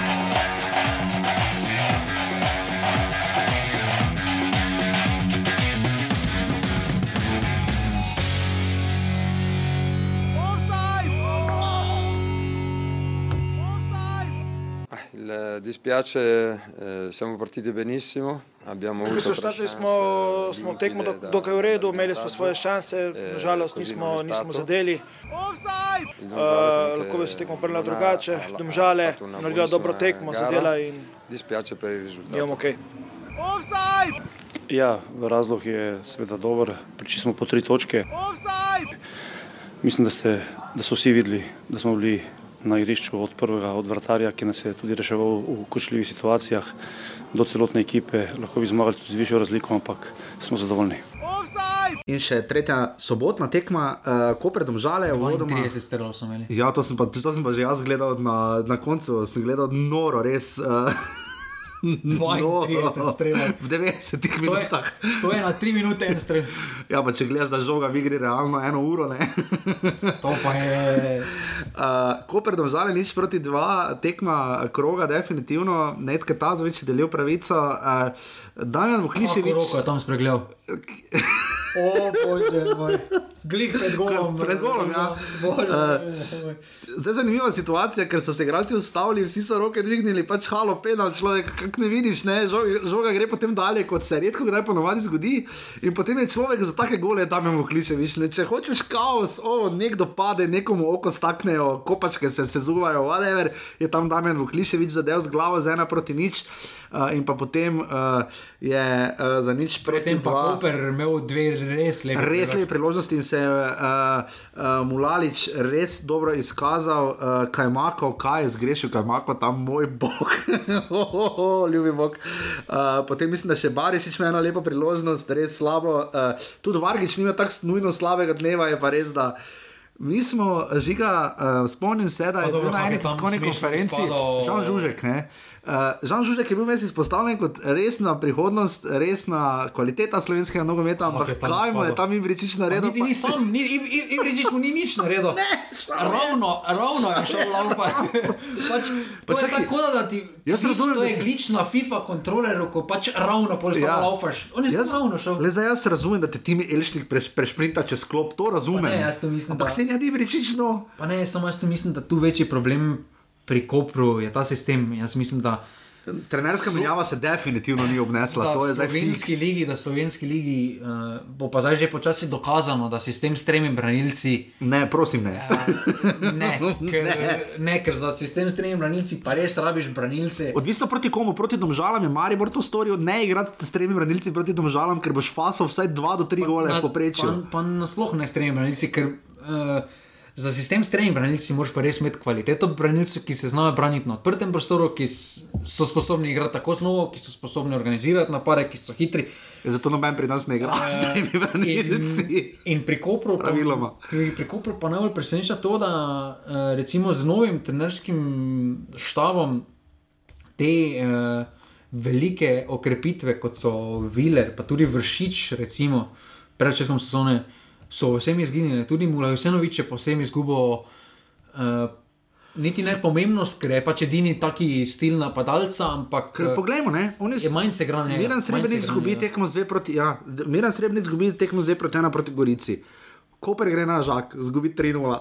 Dispiace, eh, siamo partiti benissimo, abbiamo V avuto bistvu startali chance, smo, smo tekmo do- da- dokaj v redu, da imeli smo svoje šanse, Eh, nažalost nismo, non è nismo zadeli. Il Uh, lahko bi se tekmo prela drugače, domžale, una naredila dobro tekmo, gara. zadela in Dispiace per il risultato. imamo ok. Ja, razlog je seveda dober, prišli smo po tri točke. Mislim, da, ste, da so vsi videli, da smo bili na igrišču od prvega, od vratarja, ki nas je tudi reševal v kočljivih situacijah, do celotne ekipe. Lahko bi zmagali tudi z višjo razliko, ampak smo zadovoljni. In še tretja sobotna tekma, uh, ko predom žale, vodoma. 32 strelov smo imeli. Ja, to sem, pa, to sem pa že jaz gledal na, na koncu, sem gledal noro, res. Uh, 32 strelov. V 90 To je, minutah. to je na 3 minute en strel. Ja, pa če gledaš, da žoga v igri realno eno uro, ne. To pa je. Uh, Koper domžale nič proti dva, tekma kroga, definitivno, netka ta zveč delil pravico. Uh, Damjan Kako Vukliševič. roko je tam spregledal? O, bože, moj. Glik pred golom. Pred golom, ja. Bože, Eh. Zdaj je zanimiva situacija, ker so se igralci ustavili, vsi so roke dvignili, pač halo, penal človek, kak ne vidiš, ne, žoga, žoga gre potem dalje, kot se redko kdaj ponovadi zgodi. In potem je človek za take gole tam v kliče, viš, ne, če hočeš kaos, o, nekdo pade, nekomu oko staknejo, kopačke se sezuvajo, whatever, je tam Damien Vukliševič zadev z glavo z ena proti nič. Uh, in pa potem uh, je uh, za nič proti Predtem pa. Koper imel dve res lepe. Res lepe priložnosti in se je uh, uh, Mulalič res dobro izkazal, uh, kaj ima, kaj je zgrešil, kaj ima tam moj bog, ljubi bog. Uh, potem mislim, da še Barišič ima eno lepo priložnost, res slabo. Uh, tudi Vargič nima tako nujno slabega dneva, je pa res, da. Mi smo, žiga, uh, spomnim se, da je bil na eni tiskovni konferenci, Žan Žužek. Ne? Uh, Žan Žužek je bil ves izpostavljen kot resna prihodnost, resna kvaliteta slovenskega nogometa, ampak kaj mu je tam Ibričič naredil? Ni, ni sam, ni, Ibričič mu ni nič naredil. ne, ravno, ravno je šel laupa. pač, to je tako, da ti jaz razumem, to je glična FIFA kontroler, ko pač ravno pol ja. laufaš. On je samo ravno šel. Le zdaj jaz razumem, da te timi Elšnik preš, prešprinta čez klop, to razumem. Pa ne, jaz to mislim, ampak da... Ksenija Ibričič, no. Pa ne, samo jaz to mislim, da tu večji problem pri Kopru je ta sistem. Jaz mislim, da. Trenerska Slo... menjava se definitivno ni obnesla, to je zdaj slovenski ligi. Da slovenski ligi uh, bo pa zdaj že počasi dokazano, da sistem s tremi branilci. Ne, prosim, ne. Uh, ne, ker, ne. ne, ker za sistem s tremi branilci pa res rabiš branilce. Odvisno proti komu, proti domžalam je Maribor to storil, ne igrati s tremi branilci proti domžalam, ker boš fasal vsaj dva do tri gole v poprečju. Pa, pa nasploh ne s tremi branilci, ker. Uh, Za sistem s tremi branilci moraš pa res imeti kvaliteto branilcev, ki se znajo braniti na odprtem prostoru, ki so sposobni igrati tako znovo, ki so sposobni organizirati napade, ki so hitri. Zato noben pri nas ne igra s tremi branilci. In, in pri Kopru, praviloma. Pri, pri Kopru pa najbolj preseneča to, da eh, recimo z novim trenerskim štabom te uh, velike okrepitve, kot so Viler, pa tudi Vršič, recimo pred začetkom sezone so vsem izginili, tudi Mulaj, vseeno več je posem izgubil. Uh, Niti ne pomembnost, ker je pač edini taki stil napadalca. Ampak, ker, poglejmo, ne, je manj se grane. Miren Srebrenic izgubi tekmo z dve proti, ja, Miren Srebrenic izgubi tekmo z dve proti ena proti Gorici. Koper gre na žak, izgubi 3-0,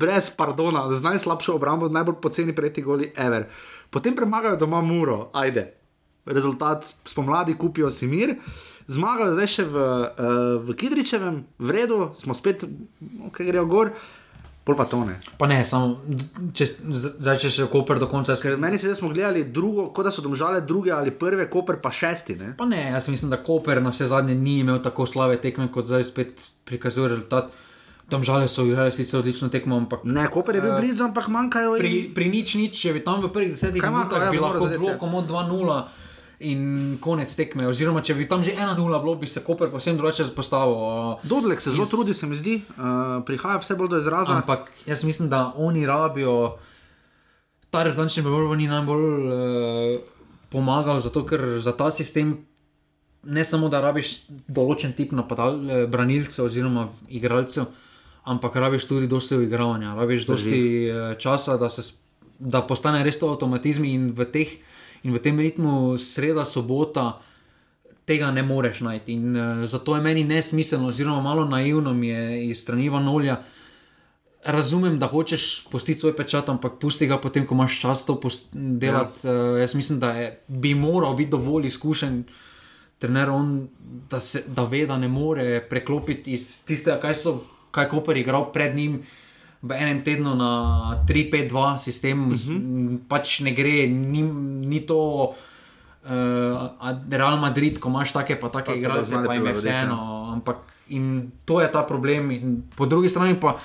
brez pardona, z najslabšo obrambo, z najbolj poceni preti goli ever. Potem premagajo doma Muro, ajde. Rezultat spomladi kupijo si mir. Uh, zmagajo zdaj še v, uh, v Kidričevem, v redu, smo spet, ki grejo gor. Pol pa to ne. Pa ne, samo če, zdaj, če še Koper do konca spet. Meni se je, da smo gledali drugo, kot da so domžale druge ali prve, Koper pa šesti. Ne? Pa ne, jaz mislim, da Koper na vse zadnje ni imel tako slabe tekme, kot zdaj spet prikazuje rezultat. Tam žale so igrali sicer odlično tekmo, ampak. Ne, Koper je bil uh, blizu, ampak manjkajo. Pri, pri nič, nič, če bi tam v prvih desetih minutah ja, bi lahko bilo komod 2-0 in konec tekme. Oziroma, če bi tam že ena nula bilo, bi se Koper povsem drugače zapostavil. Dodlek se zelo trudi, se mi zdi, uh, prihaja vse bolj do izraza. Ampak jaz mislim, da oni rabijo, ta retančni bojovnik ni najbolj uh, pomagal, zato ker za ta sistem. Ne samo, da rabiš določen tip napadal, eh, branilcev oziroma igralcev, ampak rabiš tudi dosti igravanja, rabiš dosti eh, časa, da, se, da postane res to avtomatizmi in v teh eh, in v tem ritmu sreda, sobota. Tega ne moreš najti. In, uh, zato je meni nesmiselno, oziroma malo naivno mi je iz strani Vanolja. Razumem, da hočeš postiti svoj pečat, ampak pusti ga potem, ko imaš čas to delati. Ja. Uh, jaz mislim, da je, bi moral biti dovolj izkušen trener, on, da, se, da ve, da ne more preklopiti iz tistega, kaj so, kaj Koper igral pred njim. Uh, v enem tednu na 3-5-2 sistem, uh mhm. -huh. pač ne gre, ni, ni to uh, Real Madrid, ko imaš take pa take igralce, pa jim je vseeno. Ampak in to je ta problem. In po drugi strani pa.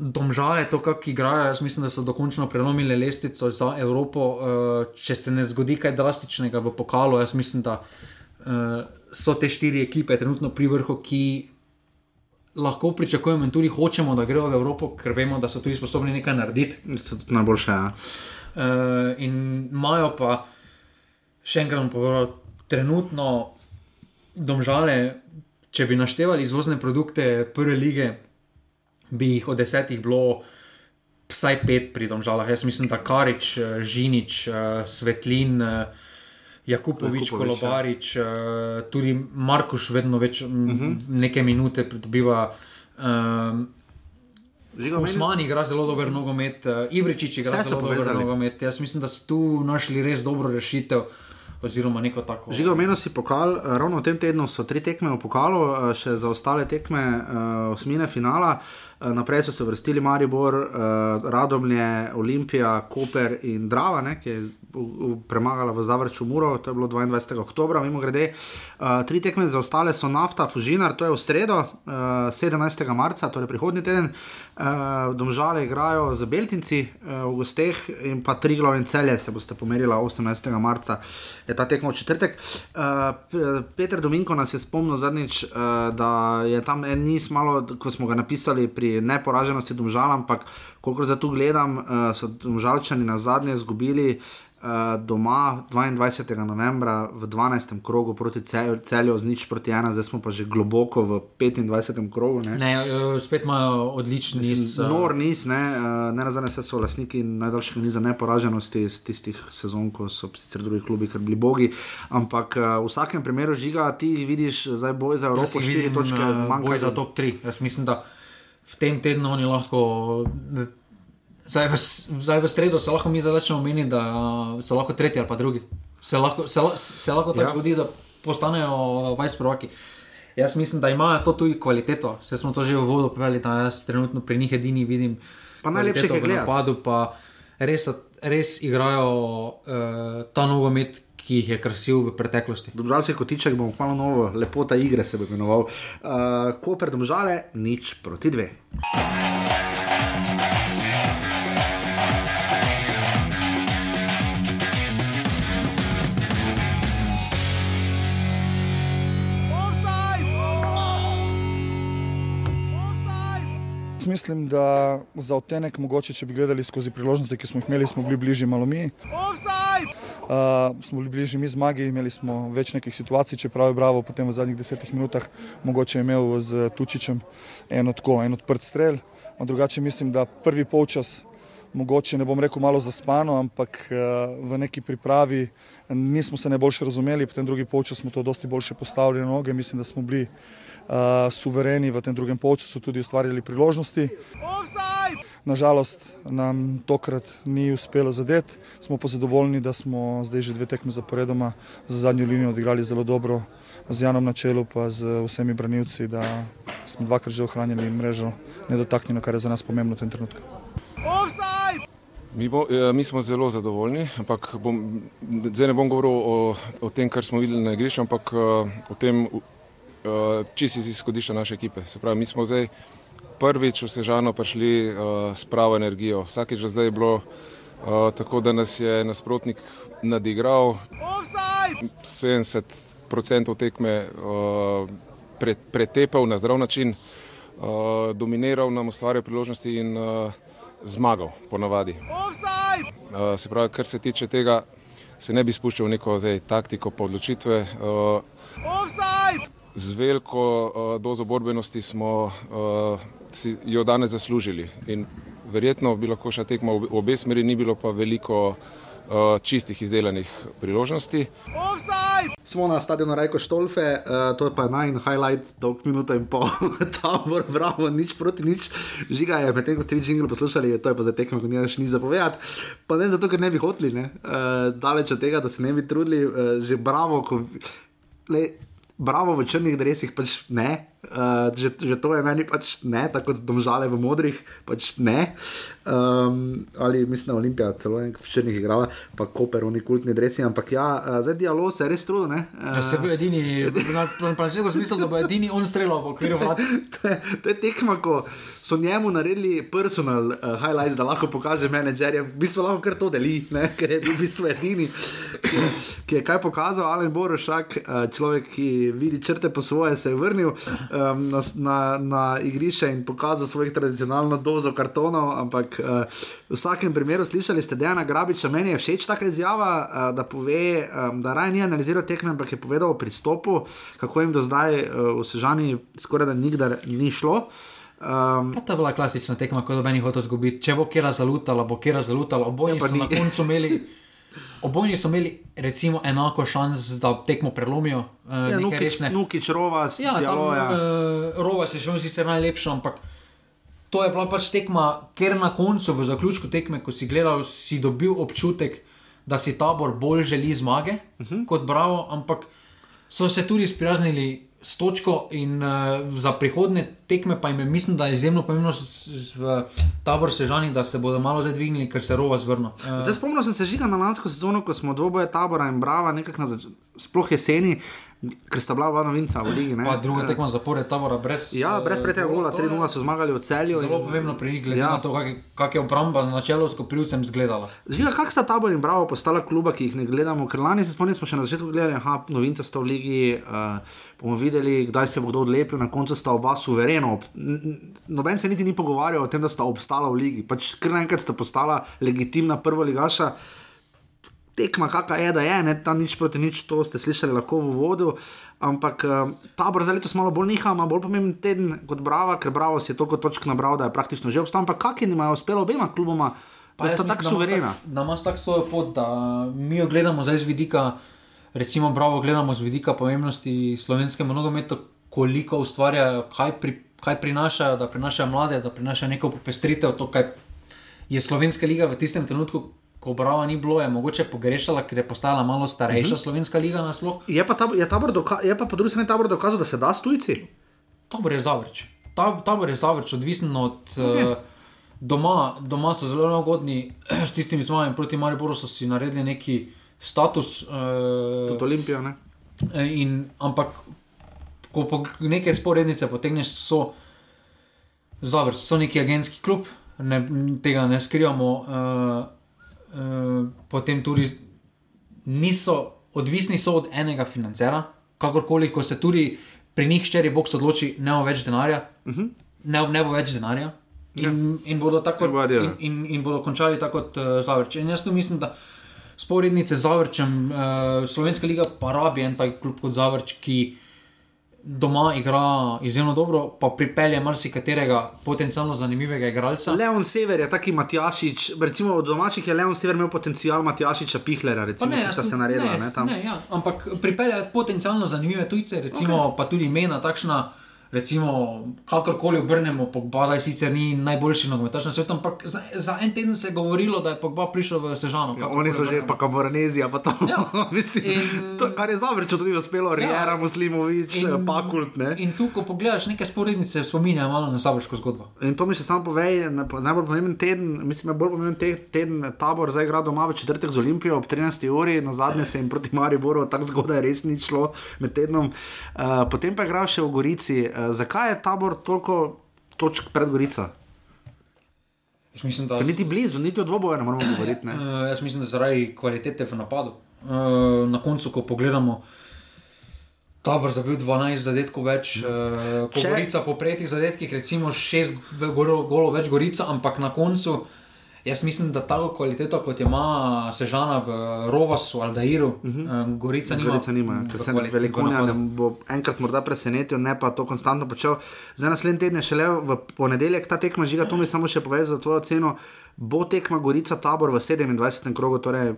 Domžale to, kako igrajo, jaz mislim, da so dokončno prelomili lestvico za Evropo. Eh, če se ne zgodi kaj drastičnega v pokalu, jaz mislim, da eh, so te štiri ekipe trenutno pri vrhu, ki lahko pričakujemo in tudi hočemo, da grejo v Evropo, ker vemo, da so tudi sposobni nekaj narediti. So tudi najboljše. Ja. Uh, in imajo pa, še enkrat povedal, trenutno domžale, če bi naštevali izvozne produkte prve lige, bi jih od desetih bilo. Vsaj pet pri domžalah. Jaz mislim, da Karič, eh, Žinič, eh, Svetlin, Jakupovič, Kolobarič, ja. uh, tudi Markoš, vedno več uh mhm. -huh. nekaj minute pridobiva. Uh, Osmani igra zelo dober nogomet, uh, Ivričič igra zelo dober nogomet. Jaz mislim, da so tu našli res dobro rešitev. Oziroma, neko tako. Žiga, omenil si pokal, ravno v tem tednu so tri tekme v pokalu, še za ostale tekme, uh, osmine finala. Naprej so se vrstili Maribor, uh, Radomlje, Olimpija, Koper in Drava, ne, ki je premagala v Zavrču Muro, to je bilo 22. oktober, mimo grede. Uh, tri tekme za ostale so nafta, Fužinar, to je v sredo, uh, 17. marca, torej prihodnji teden. Uh, domžale igrajo za Beltinci uh, v gosteh in pa tri glavne celje se boste pomerili 18. marca, je ta tekmo v četrtek. Uh, Peter Dominko nas je spomnil zadnjič, uh, da je tam en niz malo, ko smo ga napisali pri neporaženosti domžal, ampak koliko za tu gledam, uh, so domžalčani na zadnje izgubili uh, doma 22. novembra v 12. krogu proti celju, z nič proti ena, zdaj smo pa že globoko v 25. krogu. Ne, ne uh, spet imajo odlični niz. Nor niz, ne, uh, ne nazadnje se so lastniki najdaljšega niza neporaženosti iz tistih sezon, ko so sicer drugi klubi, ker bili bogi. Ampak uh, v vsakem primeru žiga, ti vidiš zdaj boj za Evropo, štiri točke, manjka boj za top 3. Jaz mislim, da v tem tednu oni lahko Zdaj v, zdaj v sredo se lahko mi začnemo meniti, da so lahko tretji ali pa drugi. Se lahko, se, se lahko tako ja. zgodi, da postanejo vajs prvaki. Jaz mislim, da imajo to tudi kvaliteto. Vse smo to že v vodu povedali, da jaz trenutno pri njih edini vidim. Pa najlepše je gledati. Napadu, pa res, res igrajo uh, ta nogomet. Ki jih je krasil v preteklosti. Domžal se je kotiček, bomo hvala novo, lepota igre se bo imenoval. Uh, Koper domžale, nič proti dve. Mislim, da za odtenek, mogoče, če bi gledali skozi priložnosti, ki smo jih imeli, smo bili bližje malo mi. Uh, smo bili bližje mi zmagi, imeli smo več nekih situacij, čeprav je Bravo potem v zadnjih desetih minutah mogoče imel z Tučičem eno tako, en odprt strel. A drugače mislim, da prvi polčas, mogoče ne bom rekel malo zaspano, ampak v neki pripravi nismo se najboljše razumeli, potem drugi polčas smo to dosti boljše postavili na noge, mislim, da smo bili suvereni v tem drugem polčasu, tudi ustvarjali priložnosti. Nažalost nam tokrat ni uspelo zadeti, smo pa zadovoljni, da smo zdaj že dve tekme zaporedoma za zadnjo linijo odigrali zelo dobro, z Janom na čelu, pa z vsemi branilci, da smo dvakrat že ohranjali mrežo nedotaknjeno, kar je za nas pomembno v tem trenutku. Mi, bo, mi smo zelo zadovoljni, ampak bom, zdaj ne bom govoril o, o tem, kar smo videli na igrišču, ampak o tem, čisto iz izhodišča naše ekipe. Se pravi, mi smo zdaj prvič v Sežano prišli uh, s pravo energijo. Vsakeč zdaj je bilo uh, tako, da nas je nasprotnik nadigral. 70% tekme pre, pretepal na zdrav način, dominiral nam ustvarjal priložnosti in zmagal, ponavadi. Se pravi, kar se tiče tega, se ne bi spuščal v neko zdaj, taktiko, pa odločitve. Uh, z veliko uh, dozo borbenosti smo uh, si jo danes zaslužili. In verjetno bi lahko še tekmo v obe smeri, ni bilo pa veliko uh, čistih izdelanih priložnosti. Smo na stadionu Rajko Štolfe, uh, to je pa naj highlight, dolg minuto in pol, tabor, bravo, nič proti nič. Žiga je, medtem ko ste vi jingle poslušali, to je pa za tekmo, ko nimaš ni zapovedati. Pa ne zato, ker ne bi hoteli, ne? Uh, daleč od tega, da se ne bi trudili, uh, že bravo. Ko, le, bravo v črnih drevesih, pač ne. Uh, že, že to je meni pač ne, tako kot domžale v modrih, pač ne. Um, ali mislim, da Olimpija celo v črnih igrala, pa Koper, oni kultni drevesi, ampak ja, uh, zdaj dialog se je res trudil. Uh, Če se bo edini, na načelu smisel, da bo edini on streljal v okviru vlade. to, to je tekma, ko so njemu naredili personal uh, highlight, da lahko pokaže menedžerjem, v bistvu lahko kar to deli, ne? ker je bil v bistvu edini, ki je kaj pokazal, Alen Borošak, uh, človek, ki vidi črte po svoje, se je vrnil um, na, na, na igrišče in pokazal svojih tradicionalno dozo kartonov. Ampak uh, v vsakem primeru slišali ste Dejana Grabiča, meni je všeč taka izjava, uh, da pove, um, da raje ni analiziral tekme, ampak je povedal o pristopu, kako jim do zdaj uh, v Sežani skoraj da nikdar ni šlo. Um, to je bila klasična tekma, ko je meni hotel zgubiti. Če bo kera zalutala, bo kera zalutala, oboje ja, so na koncu imeli. Obojni so imeli recimo, enako šans, da tekmo prelomijo. Uh, ja, nukič, nukič, rovas, ja, tam, uh, rovas je še vedno sicer najlepši, ampak to je bila pač tekma, ker na koncu, v zaključku tekme, ko si gledal, si dobil občutek, da si tabor bolj želi zmage uh mhm. -huh. kot bravo, ampak so se tudi sprijaznili s točko in uh, za prihodne tekme pa jim mislim, da je izjemno pomembno v tabor Sežani, da se bodo malo zdaj dvignili, ker se rova zvrno. Uh, Zdaj spomnim sem se žiga na lansko sezono, ko smo dvoboje tabora in brava, nekako na zač... sploh jeseni, ker sta bila oba novinca v ligi. Ne? pa druga Eh, tekma zapored tabora brez. Ja, brez eh, preteklega gola, to je 3-0 so zmagali v celju. Zelo in- pomembno pri njih, glede Ja. ja. na to, kak, je- kak je obramba na čelu s kopljivcem izgledala. Zviga, kak sta tabor in bravo postala kluba, ki jih ne gledamo, ker lani se spomnim, smo še na začetku gledali, aha, novinca sta v ligi, uh, bomo videli, kdaj se bo kdo odlepil, na koncu sta oba suvereno. Noben se niti ni pogovarjal o tem, da sta obstala v ligi, pač kar naenkrat sta postala legitimna prva ligaša. Tekma, kakšna je, da je, ne, ta nič proti nič, to ste slišali lahko v vodu. Ampak uh, tabor za letos malo bolj niha, ima bolj pomemben teden kot Brava, ker Bravo si je toliko točk nabral, da je praktično že obstal. Ampak kak jim je uspelo obema kluboma, pa sta tako suverena. Da imaš tako svojo pot, da mi jo gledamo zdaj z vidika, recimo, bravo, gledamo z vidika pomembnosti slovenskega nogometa, koliko ustvarjajo, kaj, pri, kaj prinašajo, da prinašajo mlade, da prinašajo neko popestritev. To, kaj je slovenska liga v tistem trenutku, ko brava ni bilo, je mogoče pogrešala, ker je postala malo starejša uh -huh. slovenska liga nasploh. Je pa, tabor, je, tabor doka- je pa po drugi strani tabor dokazal, da se da s tujci. Tabor je zavrč. Ta, tabor je zavrč, odvisen od okay. uh, doma. Doma so zelo neugodni, s tistimi zmagami proti Mariboru so si naredili neki status. Uh, Tudi Olimpijo. Ne? in, ampak, ko po neke sporednice potegneš, so zavrč, so neki agentski klub, ne, tega ne skrivamo. Uh, uh, potem tudi niso, odvisni so od enega financera, kakorkoli, ko se tudi pri njih štiri box odloči, ne bo več denarja, uh -huh. ne, ne bo več denarja. In, in, bodo tako, in, in, in bodo končali tako kot uh, Zavrč. In jaz tu mislim, da sporednice z Zavrčem, uh, Slovenska liga pa rabi en tak klub kot Zavrč, ki doma igra izjemno dobro, pa pripelje marsikaterega potencialno zanimivega igralca. Leon Sever je taki Matjašič, recimo od domačih je Leon Sever imel potencial Matjašiča Pihlera, Pa recimo, ki sta jaz- se naredila. ne, Ne, tam. ne, ja, ampak pripelje potencialno zanimive tujce, recimo okay. pa tudi imena takšna. Recimo, kakorkoli obrnemo, Pogba zdaj sicer ni najboljši nogometaš na svetu, ampak za, za en teden se je govorilo, da je Pogba prišel v Sežano. Ja, oni so že pa kamoranezija, pa to. Ja. Mislim, In- to, kar je zavrčo tudi uspelo, Rijera, Muslimovič, In- Pakult. Ne? In tu, ko pogledaš neke sporednice, spominja malo na sabrško zgodbo. In to mi še samo pove, najbolj pomemben teden, mislim, da je bolj pomemben te, teden tabor zdaj igra doma v četrtek z Olimpijo ob 13. uri, na zadnje se jim proti Mariboru tako zgodaj res ni šlo med tednom. Uh, potem pa je igral še v Gorici. Uh, zakaj je tabor toliko točk pred Gorico? Jaz mislim, da, Ker niti blizu, niti od dvoboja ne moramo govoriti. Ne? Uh, jaz mislim, da zaradi kvalitete v napadu. Uh, na koncu, ko pogledamo, Tabor zabil 12 zadetkov več, uh, Če- Gorica po prejetih zadetkih, recimo 6 golov več Gorica, ampak na koncu. Jaz mislim, da tako kvaliteto, kot ima Sežana v Rovasu ali Dairu, uh -huh. Gorica nima. Gorica nima, v ker se kvali- v velikonja ne bo enkrat morda presenetil, ne pa to konstantno počel. Za naslednji teden je šele v ponedeljek ta tekma žiga, to mi samo še pove za tvojo ceno. Bo tekma Gorica tabor v 27. krogu, torej eh,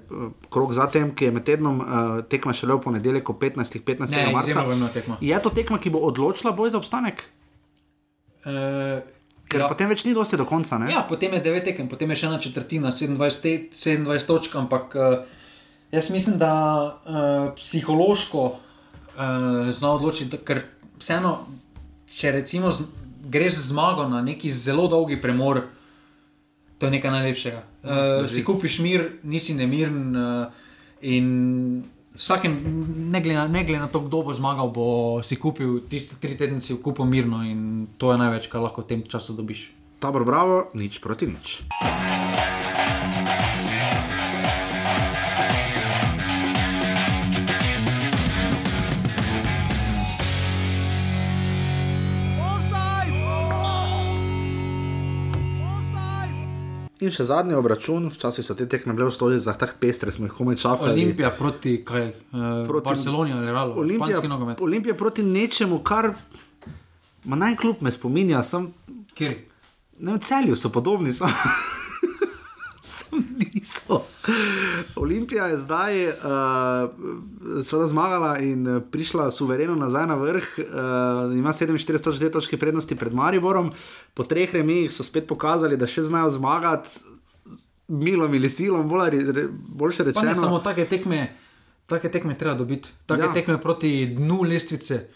krog zatem, ki je med tednom uh, tekma šele v ponedeljek, ob 15. 15. Ne, marca. Je to tekma, ki bo odločila boj za obstanek? Uh, Ker ja. potem več ni dosti do konca. Ne? Ja, potem je 9 tekem, potem je še ena četrtina, 27, te- 27 točk, ampak uh, jaz mislim, da uh, psihološko uh, zna odločiti, ker vseeno, če recimo z, greš z zmago na neki zelo dolgi premor, to je nekaj najlepšega. Uh, si kupiš mir, nisi nemiren uh, in vsakem, ne glede na, ne glede na to, kdo bo zmagal, bo si kupil tiste tri tedne, si kupil mirno in to je največ, kar lahko v tem času dobiš. Tabor bravo, nič proti nič. In še zadnji obračun, včasih so te tekme bile v stoli za tako pestre, smo jih komaj čakali. Olimpija proti, kaj, uh, Proti- Barceloni ali Realu, Olimpija, španski nogomet. Olimpija proti nečemu, kar ma naj kljub me spominja, sem, Kjer? ne v celju so podobni, sem. Olimpija je zdaj uh, seveda zmagala in eh, prišla suvereno nazaj na vrh, uh, ima 47 točke prednosti pred Mariborom, po treh remijih so spet pokazali, da še znajo zmagati. Milom ali silom, bolj, re- boljše Pa ne rečeno. samo take tekme, take tekme treba dobiti, take ja. tekme proti dnu lestvice.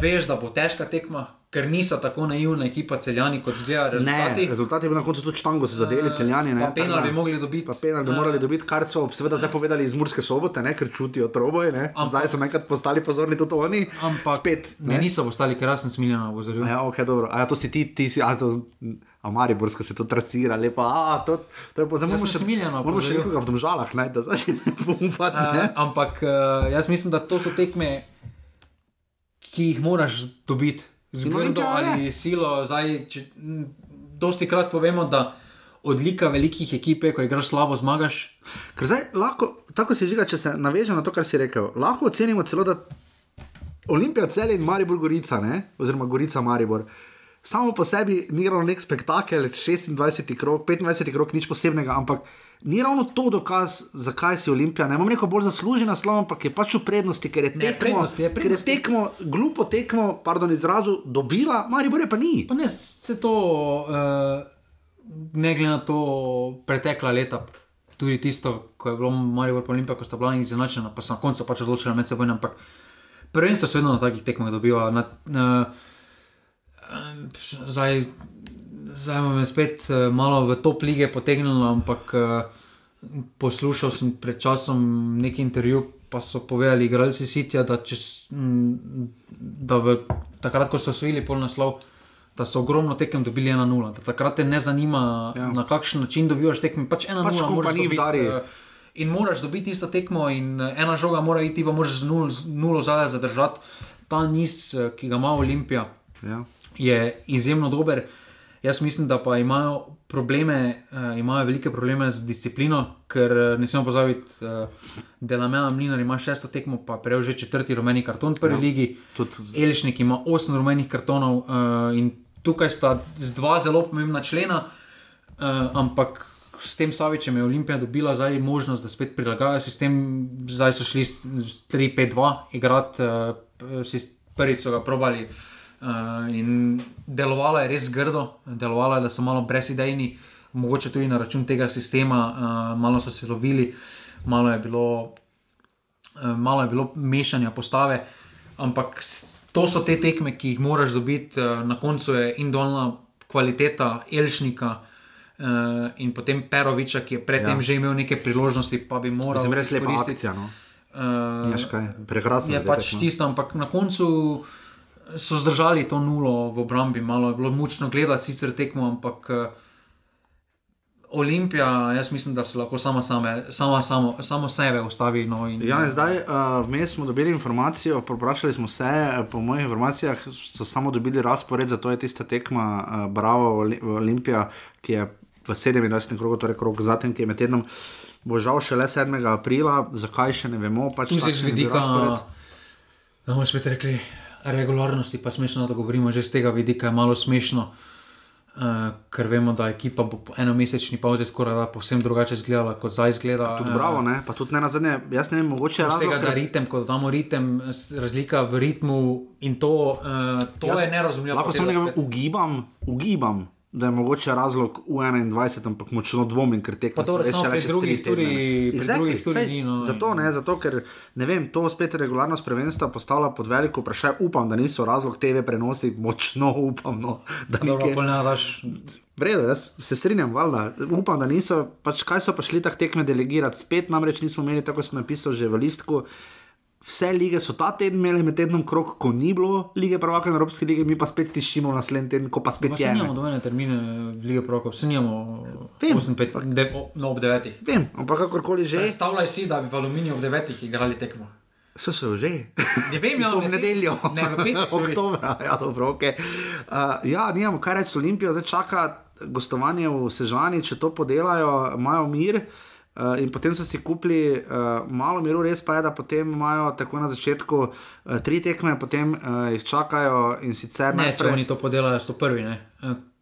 veš, da bo težka tekma, ker niso tako naivna ekipa celjani kot zgleda Ne, rezultati. rezultat je bil na koncu tudi štango, so zadeli Eh, celjani. ne, penal bi mogli dobiti. Pa penal bi morali dobiti, kar so seveda zdaj povedali iz Murske sobote, ne, ker čutijo troboj. Ne. Ampak- Zdaj so enkrat postali pozorni tudi oni. Ampak Spet. ne, niso ostali, ker jaz sem smiljena opozoril. Ja, ok, dobro. A ja, to si ti, ti si, a to. A Mariborsko se to trasira, lepa, a to, to je zelo sem smiljeno Moramo še nekoga v domžalah najti, da zdaj ne bomo padli. Uh, ampak jaz mislim, da to so tekme, ki jih moraš dobiti z In grdo Olimpija, ne. ali silo. Zdaj, če, dosti krat povemo, da odlika velikih ekip je, ko igraš slabo, zmagaš. Ker zdaj lahko, tako se žiga, če se navežem na to, kar si rekel, lahko ocenimo celo, da Olimpija cel in Maribor Gorica, ne? oziroma Gorica Maribor. Samo po sebi ni ravno nek spektakel, 26 krok, 25 krok, nič posebnega, ampak ni ravno to dokaz, zakaj si Olimpija. Ne bom rekel bolj zasluži naslov, ampak je pač v prednosti, ker je Ne, tekmo, prednosti, je ker je prednosti. tekmo, glupo tekmo, pardon, izrazu dobila, Maribor je pa ni. Pa ne, se to, uh, ne glede na to, pretekla leta, tudi tisto, ko je bilo Marijo Olimpija, ko sta bila izenačena, pa so na koncu pač odločila med seboj, ampak prvenstvo se vedno na takih tekmah dobiva. Na, em, zdaj, zdaj me spet eh, malo v top lige potegnilo, ampak eh, poslušal sem pred časom neki intervju, pa so povedali igralci Sitja, da, čez, da v, takrat, ko so osvojili pol naslov, da so ogromno tekem dobili 1-0. Da takrat te ne zanima, ja. na kakšen način dobivaš tekme, pač 1-0 Pač moraš dobiti, vdari. eh, In moraš dobiti isto tekmo, in ena žoga mora iti, pa moraš z nul- z nulo zadaj zadržati. Ta niz, ki ga ima Olimpija, Ja. je izjemno dober. Jaz mislim, da pa imajo probleme, uh, imajo velike probleme z disciplino, ker uh, ne smemo pozabiti, uh, da je Lamela Mlinar ima šesto tekmo, pa prejel že četrti rumeni karton v prvi ja. ligi. Tudi- Elšnik ima osem rumenih kartonov uh, in tukaj sta dva zelo pomembna člena, uh, ampak. S tem Savičem je Olimpija dobila zdaj možnost, da spet prilagajajo sistem. Zdaj so šli s s 3-5-2 igrati, uh, prvič so ga probali. Uh, in delovalo je res grdo, delovalo je, da so malo brezidejni, mogoče tudi na račun tega sistema, uh, malo so se lovili, malo je bilo, uh, malo je bilo mešanja postave. Ampak to so te tekme, ki jih moraš dobiti, uh, na koncu je individualna kvaliteta Elšnika. Uh, in potem Peroviča, ki je predtem Ja. že imel neke priložnosti, pa bi moral Mislim, res lepa akcija. No. Uh, Jaš kaj, prekrasno je pač no. tisto, ampak na koncu so zdržali to nulo v obrambi, malo je bilo mučno gledati, sicer tekmo, ampak uh, Olimpija, jaz mislim, da se lahko sama, same, sama samo, samo sebe ustavi. No, in, Ja, zdaj uh, vmes smo dobili informacijo, vprašali smo se, eh, po mojih informacijah so samo dobili razpored, zato je tista tekma uh, Bravo Oli- Olimpija, ki je v 27. krogu, torej krog zatem, ki je med tednom, bo žal šele 7. aprila, zakaj še ne vemo. Pač tu se z takšen je razpored. da bomo spet rekli, regularnosti, pa smešno, da govorimo že z tega vidika, je malo smešno. Uh, ker vemo, da ekipa bo po enomesečni pauzi skoraj da povsem drugače izgledala, kot zdaj izgleda. Tudi Eh, bravo, ne? pa tudi ne na zadnje, jaz ne vem, mogoče je Z tega, ker- ritem, ko damo ritem, razlika v ritmu in to, uh, to Jaz je nerazumljivo. Lahko samo nekaj ugibam, ugibam, da je mogoče razlog v 21, ampak močno dvomim, ker tekmo Pa dobro, res pri čez drugih tudi- Exactly, saj ni, no, Zato ne, zato ker ne vem, to spet regularnost prvenstva postavlja pod veliko vprašanje. Upam, da niso razlog TV prenosi, močno upam. No, da ne daš. Vredo, jaz se strinjam, valjda. Upam, da niso, pač kaj so pa šli tako tekme delegirati. Spet namreč nismo imeli, tako sem napisal že v listku. Vse lige so ta teden imeli med tednom krok, ko ni bilo lige prvaka Evropske lige, mi pa spet tišimo naslednji teden, ko pa spet ne. nimamo dovoljene termine Lige Prokop, se nimamo Vem. 8-5, de, o- no, ob 9. Vem, ampak kakorkoli že, Predstavljaj si, da bi v Aluminiju ob 9 igrali tekmo. so se že. Ne vem, ja, to v ne- nedeljo, Ne, v petek. torej. oktobra. Ja, dobro, okay. uh, ja, nimamo kaj reči, Olimpijo zdaj čaka gostovanje v Sežani, če to podelajo, imajo mir. Uh, in potem so si kupili uh, malo miru, res pa je, da potem imajo tako na začetku uh, tri tekme, potem uh, jih čakajo in sicer Ne, če oni to podelajo, so prvi. Ne?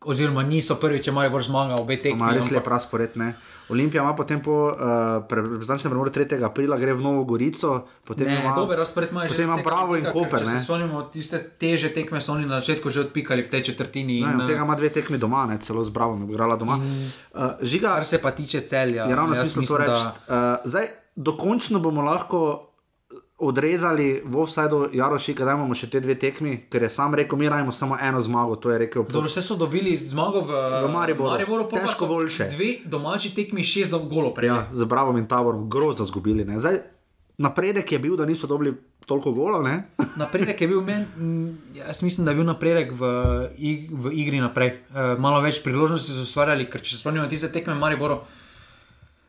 Eh, Oziroma niso prvi, če imajo bolj zmaga, obe tekmi. Ima res lep razpored. Ne? Olimpija ima potem po uh, reprezentančnem premoru 3. aprila, gre v Novo Gorico, potem Ne, ima dober imajo že potem z ima Bravo in ker Koper. Če ne. se spomnimo, tiste teže tekme so oni na začetku že odpikali v tej četrtini. Ne, in, od tega eh, ima dve tekmi doma, ne, celo z Bravo, ne igrala doma. Uh, žiga, Kar se pa tiče celja, je ravno smisel to reči. da- Uh, zdaj, dokončno bomo lahko odrezali v offsajdu Jarošika, da imamo še te dve tekmi, ker je sam rekel, mi rajmo samo eno zmago. To je rekel. Dobro, vse so dobili zmago v, V Mariboru. Mariboru Težko boljše. Dve domači tekmi, šest do golo prej. Ja, z Bravom in Taborom grozno zgubili. Ne. Zdaj, napredek je bil, da niso dobili toliko golov. ne. Napredek je bil meni, mm, jaz mislim, da je bil napredek v, ig- v igri naprej. E, malo več priložnosti so ustvarjali, ker če se spomnimo tiste tekme v Mariboru,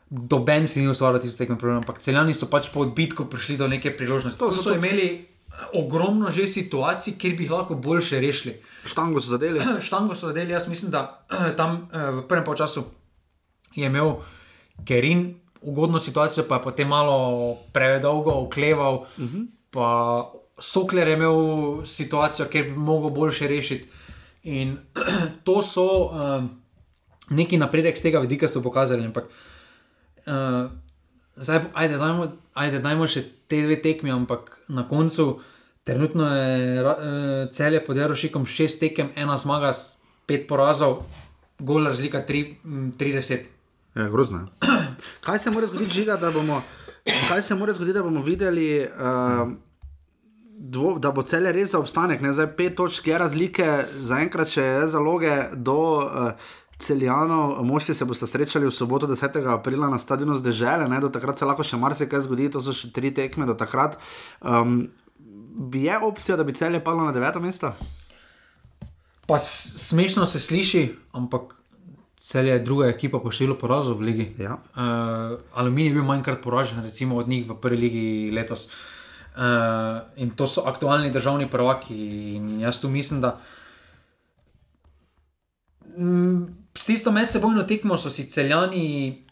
doben si ni ustvarjal tiste tekme, problem, ampak celjani so pač po odbitku prišli do neke priložnosti. To so so, imeli ogromno že situacij, kjer bi jih lahko boljše rešili. Štango so zadeli. Štango so zadeli, jaz mislim, da tam eh, v prvem času je imel Kerin ugodno situacijo, pa je potem malo predolgo okleval. Uh -huh. Pa Sokler je imel situacijo, kjer bi lahko boljše rešiti. In to so um, neki napredek z tega vidika, so pokazali. Ampak uh, zdaj, ajde, dajmo, ajde, dajmo še te dve tekmi, ampak na koncu. Trenutno je eh, celje pod Jarošikom šest tekem, ena zmaga, pet porazov, gol razlika tri, mm, 30. Ja, grozno. Kaj se mora zgoditi, žiga, da bomo, kaj se mora zgoditi, da bomo videli, uh, dvo, da bo cel res za obstanek? Ne? Zdaj pet točk je razlike, zaenkrat, če je zaloge do. Uh, Celjanov, mošti se boste srečali v soboto 10. aprila na stadionu zdržele, ne? do takrat se lahko še marsikaj zgodi, to so še tri tekme do takrat. Um, je opcija, da bi celje padlo na deveto mesto? Pa smešno se sliši, ampak celje je druga ekipa po številu porazov v ligi. Ja. Uh, Aluminij je bil manjkrat poražen, recimo od njih v prvi ligi letos. Uh, in to so aktualni državni prvaki. In jaz tu mislim, da mm, s tisto medsebojno tekmo so si celjani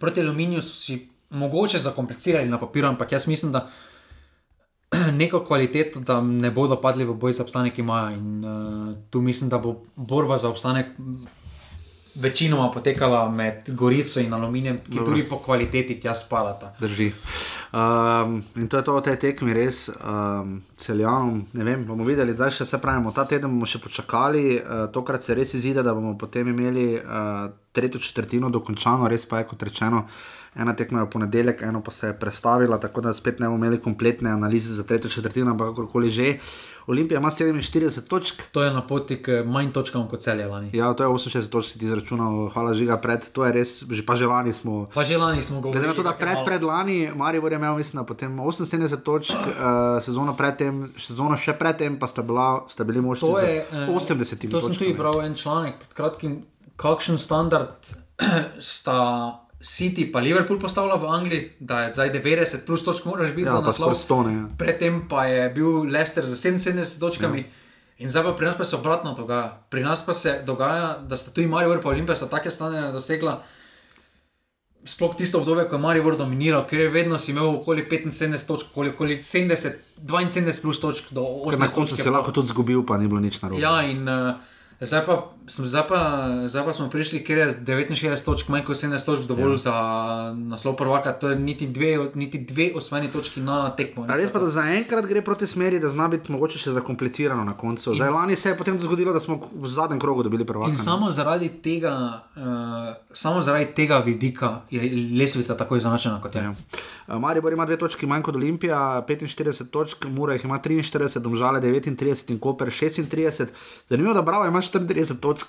proti aluminiju so si mogoče zakomplicirali na papirju, ampak jaz mislim, da neko kvaliteto, da ne bodo padli v boj za obstanek, imajo. In uh, tu mislim, da bo borba za obstanek večinoma potekala med Gorico in Aluminijem, ki Dobro. tudi po kvaliteti tja spadata. Drži. Um, in to je to o tej tekmi, res um, celjanom. Ne vem, bomo videli, zdaj še se pravimo. Ta teden bomo še počakali, uh, tokrat se res izide, da bomo potem imeli uh, tretjo četrtino dokončano, res pa je kot rečeno. Ena tekma je v ponedeljek, eno pa se je prestavila, tako da spet ne bomo imeli kompletne analize za tretjo četrtino, ampak kakorkoli že. Olimpija ima 47 točk, To je na poti k manj točkam kot celje lani. ja, to je 68 točk, si ti izračunal, hvala žiga pred, to je res, že pa že lani smo. Pa že lani smo govorili. Glede na to, da pred, malo. pred lani, Marijo je imel, mislim, potem 78 točk, uh, sezono predtem, sezono še predtem, pa sta, bila, sta bili moški To je, eh, 80 To sem tudi bral en članek pred kratkim, kakšen standard sta City pa Liverpool postavila v Angliji, da je zdaj 90 plus točk, moraš biti Ja, za naslov. skoraj 100, ne, ja. Predtem pa je bil Leicester z 77 točkami. Ja. In zdaj pa pri nas pa se obratno dogaja. Pri nas pa se dogaja, da sta tudi Marijo in Olimpija sta take stanje dosegla. Sploh tisto obdobje, ko je Marijo dominiral, ker je vedno imel okoli 75 točk, okoli, okoli 70, 72 plus točk do 18 Ker na koncu točk je lahko tudi zgubil, pa ni bilo nič narobe. Ja, in uh, zdaj, pa, zdaj, pa, zdaj pa smo prišli, ker je 69 točk, manj kot 70 točk, dovolj ja. za naslov prvaka. To je niti dve, niti dve osvojeni točki na tekmo. Res pa, da zaenkrat gre proti smeri, da zna biti mogoče še zakomplicirano na koncu. Zdaj, lani se je potem zgodilo, da smo v zadnjem krogu dobili prvaka. In samo zaradi tega, uh, samo zaradi tega vidika je lesvica tako izenačena kot je. Ja. Uh, Maribor ima dve točki manj kot Olimpija, 45 točk, Mura jih ima 43, Domžale 39 in Koper 36. Zanimivo, da Bravo ima 34 točk.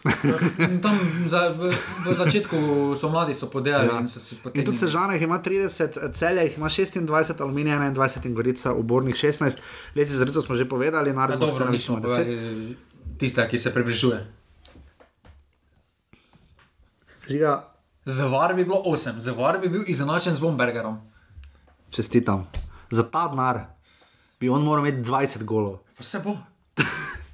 In Tam za, v, v začetku so mladi so podejali ja. in so si potem. In tudi Sežana jih ima 30, Celja jih ima 26, Aluminij 21 in Gorica ubornih 16. Lesi za Rico smo že povedali, Ja, naravno dobro, nismo povedali tiste, ki se približuje. Žiga, Zavar bi bilo 8, zavar bi bil izenačen z Vombergerom. čestitam. Za ta denar bi on moral imeti 20 golov. Pa se bo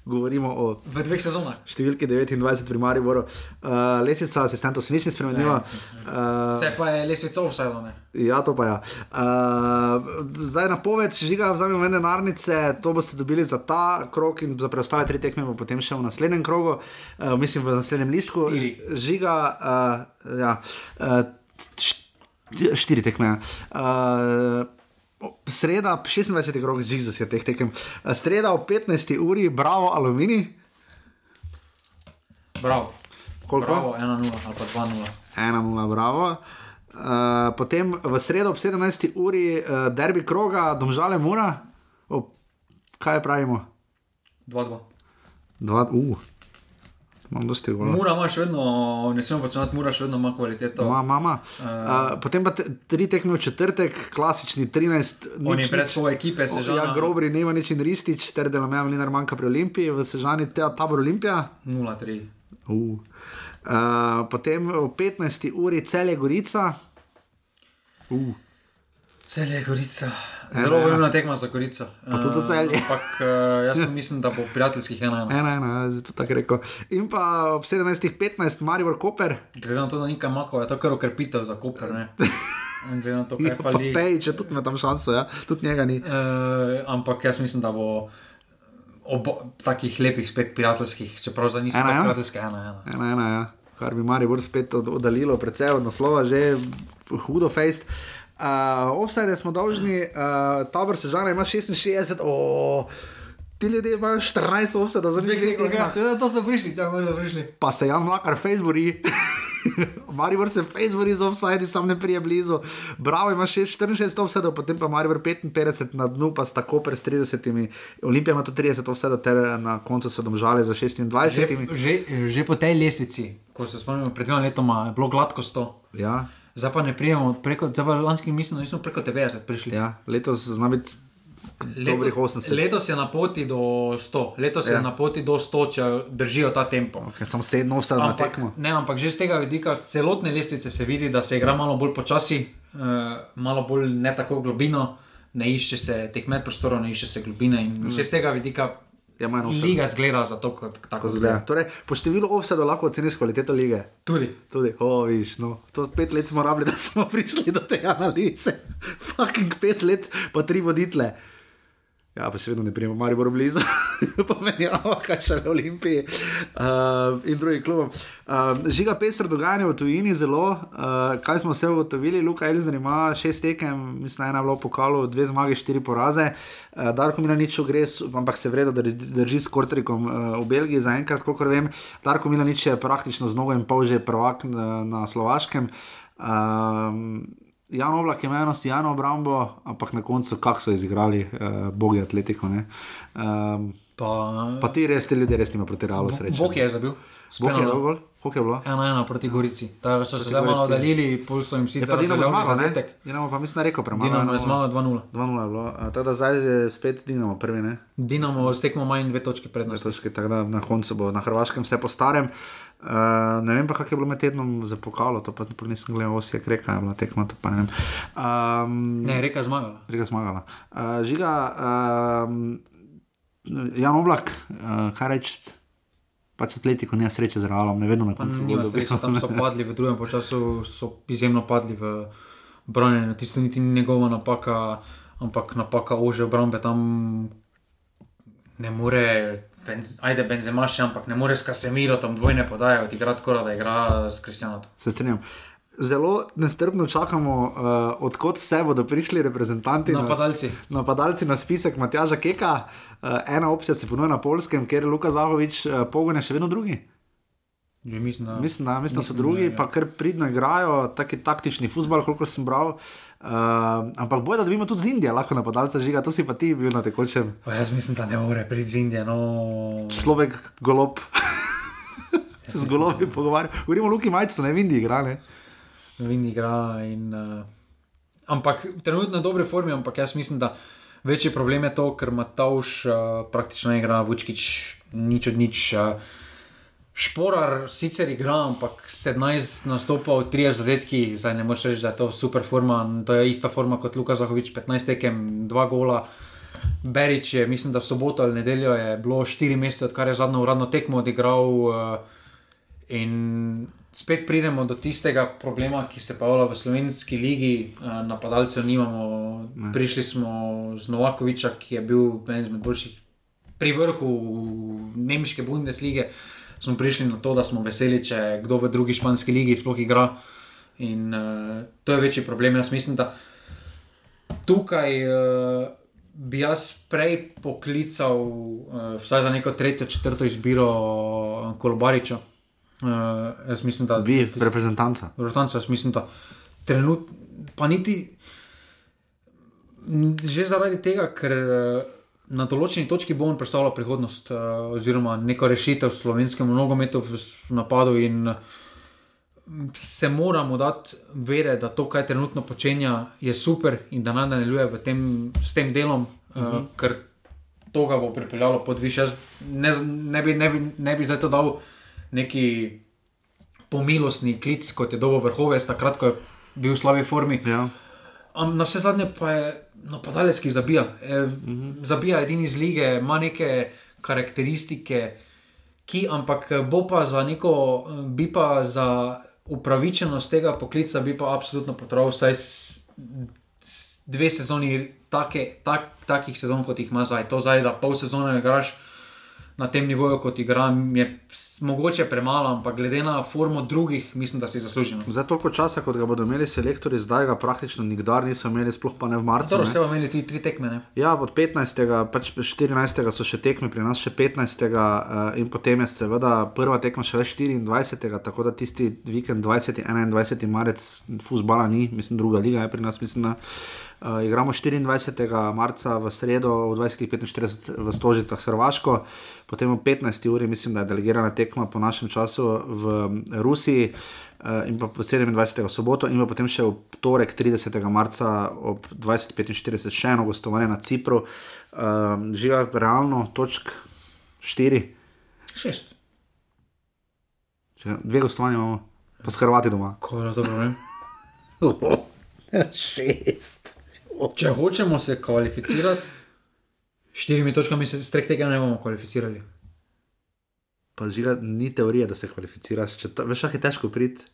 Govorimo o v dveh sezonah. številki 29 pri Mariboru. Uh, asistentov se nič ni spremenila. Ne, nič ni Uh, Vse pa je lesvica offside. Ja, to pa je. Ja. Uh, zdaj na poved, žiga, vzamemo mene denarnice, to boste dobili za ta krok in za preostale tri tekme, potem še v naslednjem krogu, uh, mislim v naslednjem listku. Štiri. Žiga, uh, ja, uh, št- štiri tekme. ja. Uh, Sreda, 26. krog, že za teh tekem. Sreda ob 15. uri, bravo, aluminij. Bravo. Koliko? Bravo, 1-0 ali pa 2-0. 1-0, bravo. Uh, potem v sredo ob 17. uri uh, derbi kroga, domžale mora. O, kaj pravimo? 2-2. Dva, uh, imam dosti govorov. Mura ima še vedno, ne smemo početi, mura še vedno ima kvaliteto. Ma, mama. Uh, potem pa te, tri tekme v četrtek, klasični 13. Oni nič, brez svoje ekipe se že Ja, grobri, nema nič in ristič, ter delomeja Mlinar manjka pri Olimpiji, v Sežani te, tabor Olimpija. 0-3. Uh. Uh, potem v 15. uri celje Gorica. Uh. Celje je Gorica. Zelo pomembna tekma za Gorico. Pa tudi za Celje. Ampak uh, jaz mislim, da bo prijateljskih ena ena. Ena, ena, jaz bi to tako rekel. In pa ob 17.15 Maribor Koper, Glede na to, da nikam mako, je to kar okrepitev za Koper. ne. Glede na to, kaj pa fali. Pej, če tudi ima tam šanso, ja? tudi njega ni. Uh, ampak jaz mislim, da bo ob takih lepih, spet prijateljskih, čeprav za niso Ena, tako ja? prijateljske, ena ena. Ena, ena, ja. kar bi Maribor spet od- oddaljilo, predvsej od naslova, že hudo fejst. Uh, offside smo dolžni, uh, tabor Sežana ima 66, oh, ti ljudje imajo 14 offside, zdaj Ja, to so prišli, tako so prišli. pa se Jan Mlakar Facebooki. Maribor se Facebooki z offside, sam ne prije blizu. Bravo ima 6, 64 offside, potem pa Maribor 55 na dnu, pa sta Koper s 30, Olimpija ima tu 30 offside, ter na koncu so domžale za 26. Že, že, že po tej lestvici, ko se spomnimo, pred dvema letoma je bilo gladko 100. Ja, Zdaj pa ne prijemo preko, zdaj pa lanski mislim, da nismo preko 90 prišli. ja, letos zna biti 80. letos je na poti do 100, letos ja. Je na poti do 100, če držijo ta tempo. Okay, samo sedem offside na tekmo. ne, ampak že z tega vidika celotne lestvice se vidi, da se igra malo bolj počasi, uh, malo bolj ne tako globino, ne išče se teh medprostorov, ne išče se globine. In mm. že z tega vidika Ja, manj offside. liga zgleda za to, kot tako zgleda. zgleda. Torej, po številu offside lahko oceniš kvaliteto lige. Tudi. Tudi, oh, viš, no. to pet let smo rabili, da smo prišli do te analize. Fucking pet let, pa tri voditele. Ja, pa še vedno ne prijemo, Maribor blizu, pomenjava, kaj še v Olimpiji uh, in drugih klubov. Uh, žiga pestro dogajanje v tujini zelo, uh, kaj smo vse ugotovili. Luka Elzner ima šest tekem, mislim, ena je bila v pokalu, dve zmage, štiri poraze. Uh, Darko Milanič gre, s- ampak se vredo drži, drži s Kortrikom uh, v Belgiji, zaenkrat, kolikor vem. Darko Milanič je praktično z nogo in pol že prvak na, na Slovaškem. Um, Jan Oblak je imel eno stijano obrambo, ampak na koncu, kako so izigrali, uh, bogi atletiko. Um, Pa, pa ti res, ti ljudje res nima proti realu sreče. Bog je zabil. Bog je je bilo? Ena ena proti Gorici. Ta so se Proti zdaj malo Gorici. oddaljili, pol so jim vsi Je pa Dinamo zmagal, ne? Dinamo pa mislim, da rekel premalo. Dinamo je zmagal 2-0. 2-0 je bilo, tako da zdaj je spet Dinamo prvi, ne? Dinamo s tekmo manj dve točke prednosti. Točke, tako da na koncu bo na Hrvaškem vse po starem. Uh, ne vem pa, kako je bilo med tednom za pokalo, to pa nisem gledal, osje kreka je bila tekma, to pa ne vem. Um, Ne, reka je zmagala. Riga zmagala. Uh, žiga, um, Jan Oblak, uh, kaj reči? Pač atletiko ne sreče z realom, ne vedno na koncu. nima gol sreče, tam so padli v drugem času, so izjemno padli v branjenju. Tisto niti ni njegova napaka, ampak napaka ože obrambe tam ne more. Benz, ajde, Benzema še, ampak ne more s Casemiro tam dvojne podaje odigrati, tako da igra s Kristjanom. Se strinjam. Zelo nestrpno čakamo, uh, odkot vse bodo prišli reprezentanti. na- Napadalci. Napadalci na spisek Matjaža Keka. Uh, ena opcija se ponuja na polskem, je Luka Zahovič uh, pogone še vedno drugi. Že Mislim, da, Mislim, da, mislim, da so drugi, da, ja. pa kar pridno igrajo, taki taktični futbol, koliko sem bral. Uh, ampak boj, da dobimo tudi z Indije, lahko napadalca žiga, to si pa ti bil na tekočem. Pa jaz mislim, da ne more priti z Indije. No... Človek, golob. se z golobi pogovarjam. Govorimo o Luki Majcu, ne v Indiji igra. Ne? Vin igra. In, uh, ampak trenutno je v dobrej formi, ampak jaz mislim, da večji problem je to, ker Matauš uh, praktično ne igra, Vučkič nič od nič. Uh, Šporar sicer igra, ampak 17 nastopov, 3 zadetki, zdaj ne moreš reči, da je to super forma. To je ista forma kot Luka Zahovič, 15 tekem, 2 gola. Berič je, mislim, da v soboto ali nedeljo je bilo 4 mesece, odkar je zadnjo uradno tekmo odigral. Uh, in spet pridemo do tistega problema, ki se pojavlja v slovenski ligi, uh, napadalcev nimamo. Ne. Prišli smo z Novakoviča, ki je bil eden izmed boljših pri vrhu nemške Bundeslige. Smo prišli na to, da smo veseli, če kdo v drugi španski ligi sploh igra. In uh, to je večji problem. Jaz mislim, da tukaj uh, bi jaz prej poklical uh, vsaj za neko tretjo, četrto izbiro Kolobariča. Uh, jaz mislim, da Bi, reprezentanca. Rotanca, jaz mislim, da trenutno, pa niti že zaradi tega, ker eh, na določeni točki bo on predstavljal prihodnost eh, oziroma neko rešitev slovenskemu nogometu v, napadu in eh, se moramo dati vere, da to, kar trenutno počenja, je super in da naj nadaljuje v tem, s tem delom, uh -huh. uh, ker to ga bo pripeljalo pod više. Jaz Ne, ne, bi, ne, bi, ne bi zdaj to dal neki pomilostni klic, kot je dobo vrhovec, takrat, ko je bil v slabi formi. Ja. Am, na vse zadnje pa je napadalec, ki zabija. E, mm -hmm. Zabija edini iz lige, ima neke karakteristike, ki, ampak bo pa za neko, bi pa za upravičenost tega poklica, bi pa absolutno potreboval vsaj s, s dve sezoni take, tak, takih sezon, kot jih ima zdaj. To zdaj, da pol sezone igraš. Na tem nivoju, kot igram, je mogoče premalo, ampak glede na formo drugih, mislim, da si zaslužimo. Za toliko časa, kot ga bodo imeli selektori, zdaj ga praktično nikdar niso imeli, sploh pa ne v marcu. Ne. vse bomo imeli tudi tri tekme. Ne? Ja, od 15. pač 14. so še tekme, pri nas še 15. Uh, in potem je seveda prva tekma še 24. tako da tisti vikend 20. 21. marec fusbala ni, mislim, druga liga je pri nas, mislim. Da, Uh, igramo 24. marca v sredo v 20:45 v Stožicah Hrvaško, potem ob 15. uri, mislim, da je delegirana tekma po našem času v Rusiji, uh, in pa po 27. v soboto, in pa potem še v torek 30. marca ob 20:45 še eno gostovanje na Cipru. Uh, žiga realno, točk 4, Šest. dve gostovanje imamo, pa s Hrvati doma. Ko je dobro, ne? Šest. Če hočemo se kvalificirati, štirimi točkami se strek tega ne bomo kvalificirali. Pa žiga, ni teorije, da se kvalificiraš. Če ta, veš, kako je težko priti.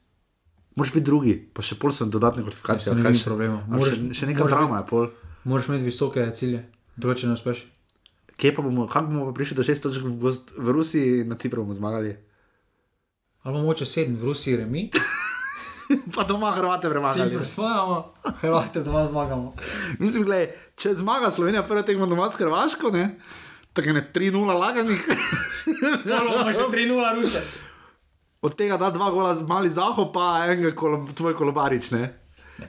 Moraš biti drugi, pa še pol sem dodatne kvalifikacije. Ni kaj ni problema. Moraš- Še, še neka drama je pol. Moraš imeti visoke cilje, drugače ne uspeš. Kje pa bomo, kako bomo prišli do šest točk v, gost, v Rusiji in na Cipru bomo zmagali? Ali pa moče sedem v Rusiji, remi. pa doma Hrvate premagali. Cipr svojamo, Hrvate doma zmagamo. Mislim, gled, če zmaga Slovenija prva tekma doma s Hrvaško, ne? Tako je ne 3-0 laganih. Imamo še 3-0 Ruse. Od tega da dva gola z mali zaho, pa enega kolo, tvoj kolobarič, ne?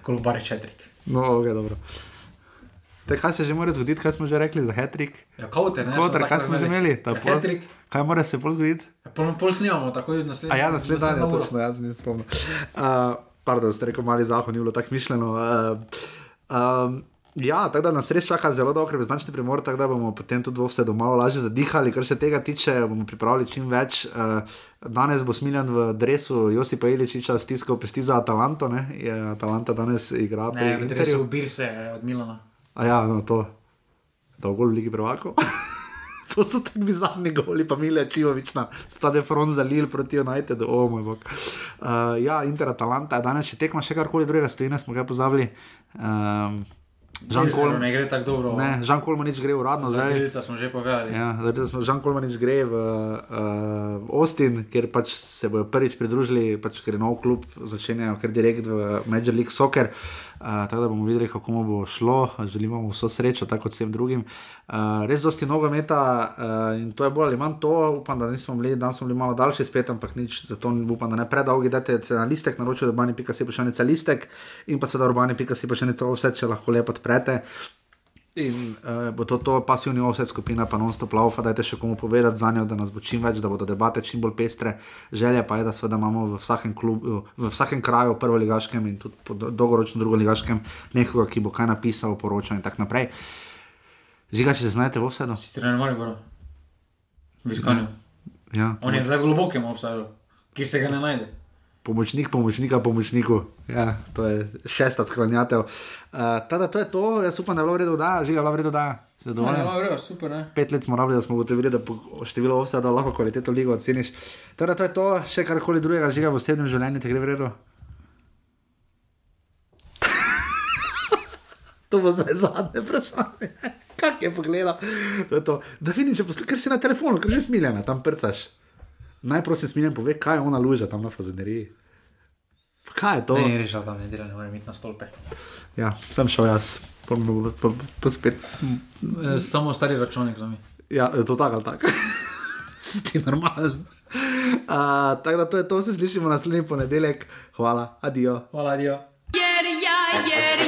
Kolobare četrik. No, ok, dobro. Te, kaj se že mora zgoditi, kaj smo že rekli za Hetrik? Ja, kauter, ne? Kauter, smo kaj smo že imeli? Ta Ja, hat-trick. Kaj mora se pol zgoditi? Ja, Pol, pol snimamo, tako je naslednji. A ja, naslednji dan uro. točno, jaz se nisem spomnil. Uh, pardon, ste rekel, mali zahod ni bilo tako mišljeno. Uh, um, ja, tako da nas res čaka zelo dolgo reprezentančni premor, tako da bomo potem tudi vse do malo lažje zadihali. Kar se tega tiče, bomo pripravili čim več. Uh, danes bo Smiljan v dresu Josipa Iličiča stiskal pesti za Atalanto, ne? Je Atalanta danes igra Ne, v dresu Interju. Birse od Milana. A ja, no to. Da v Ligi prvakov. to so tako bizarni goli, pa Milja Čivovič na stade front za Lil proti Unitedu, o oh, moj bog. Uh, ja, Inter Atalanta je danes še tekma, še karkoli drugega stojine smo ga pozabili. Um, Žan Kolman, Ne gre tako dobro. ne, Žan Kolmanič gre uradno zdaj. Grilca smo že povedali. Ja, smo Žan Kolmanič gre v uh, Austin, kjer pač se bodo prvič pridružili, pač, ker je nov klub, začenjajo kar direkt v Major League Soccer. Uh, tako da bomo videli, kako mu bo šlo, želimo mu vso srečo, tako kot vsem drugim. Uh, res dosti nogometa uh, in to je bolj ali manj to. Upam, da nismo bili, danes smo bili malo daljši spet, ampak nič, zato upam, da ne predolgi. Dajte se na listek, naročite urbani.si pošiljnica listek in pa seveda urbani.si pošiljnica vse, če lahko lepo odprete. In uh, bo to, to pasivni offset skupina, pa non-stop laufa, dajte še komu povedati za njo, da nas bo čim več, da bodo debate čim bolj pestre. Želja pa je, da seveda imamo v vsakem, klubu, v vsakem kraju, prvo ligaškem in tudi dolgoročno drugo ligaškem, nekoga, ki bo kaj napisal, poročal in tako naprej. Žiga, če se znajdete v offsetu? Si trener Maribora. V iskanju. Ja, On je zdaj v globokem obsadu, ki se ga ne najde. Pomočnik, pomočnika, pomočniku. Ja, to je šesta sklanjatev. Uh, tada, to je to, jaz upam, da je bilo v redu, da, žiga, bilo v redu, da. Se zadovoljim. ne, vreo, super, ne? Pet let smo rabili, da smo ugotovili, da po številu offsada lahko kvaliteto ligo oceniš. Torej, to je to, še karkoli drugega žiga v osebnem življenju, ti gre v redu. to bo zdaj zadnje vprašanje. Kak je pogledal? To je to. Da vidim, če poslušaš, ker si na telefonu, ker že smiljena, tam prcaš. Najprosim, smiljen, pove, kaj je ona luža tam na fazeneriji. Kaj je to? Ne, ni rešil tam, ne dela, ne morem iti na stolpe. Ja, sem šel jaz, pa, pa, pa, pa spet. Eh, Samo stari računalnik za me. Ja, to tako ali tako. Si ti normalen. Uh, tako da to je to, se slišimo naslednji ponedeljek. Hvala, adijo. Hvala, adijo. Jer ja, jer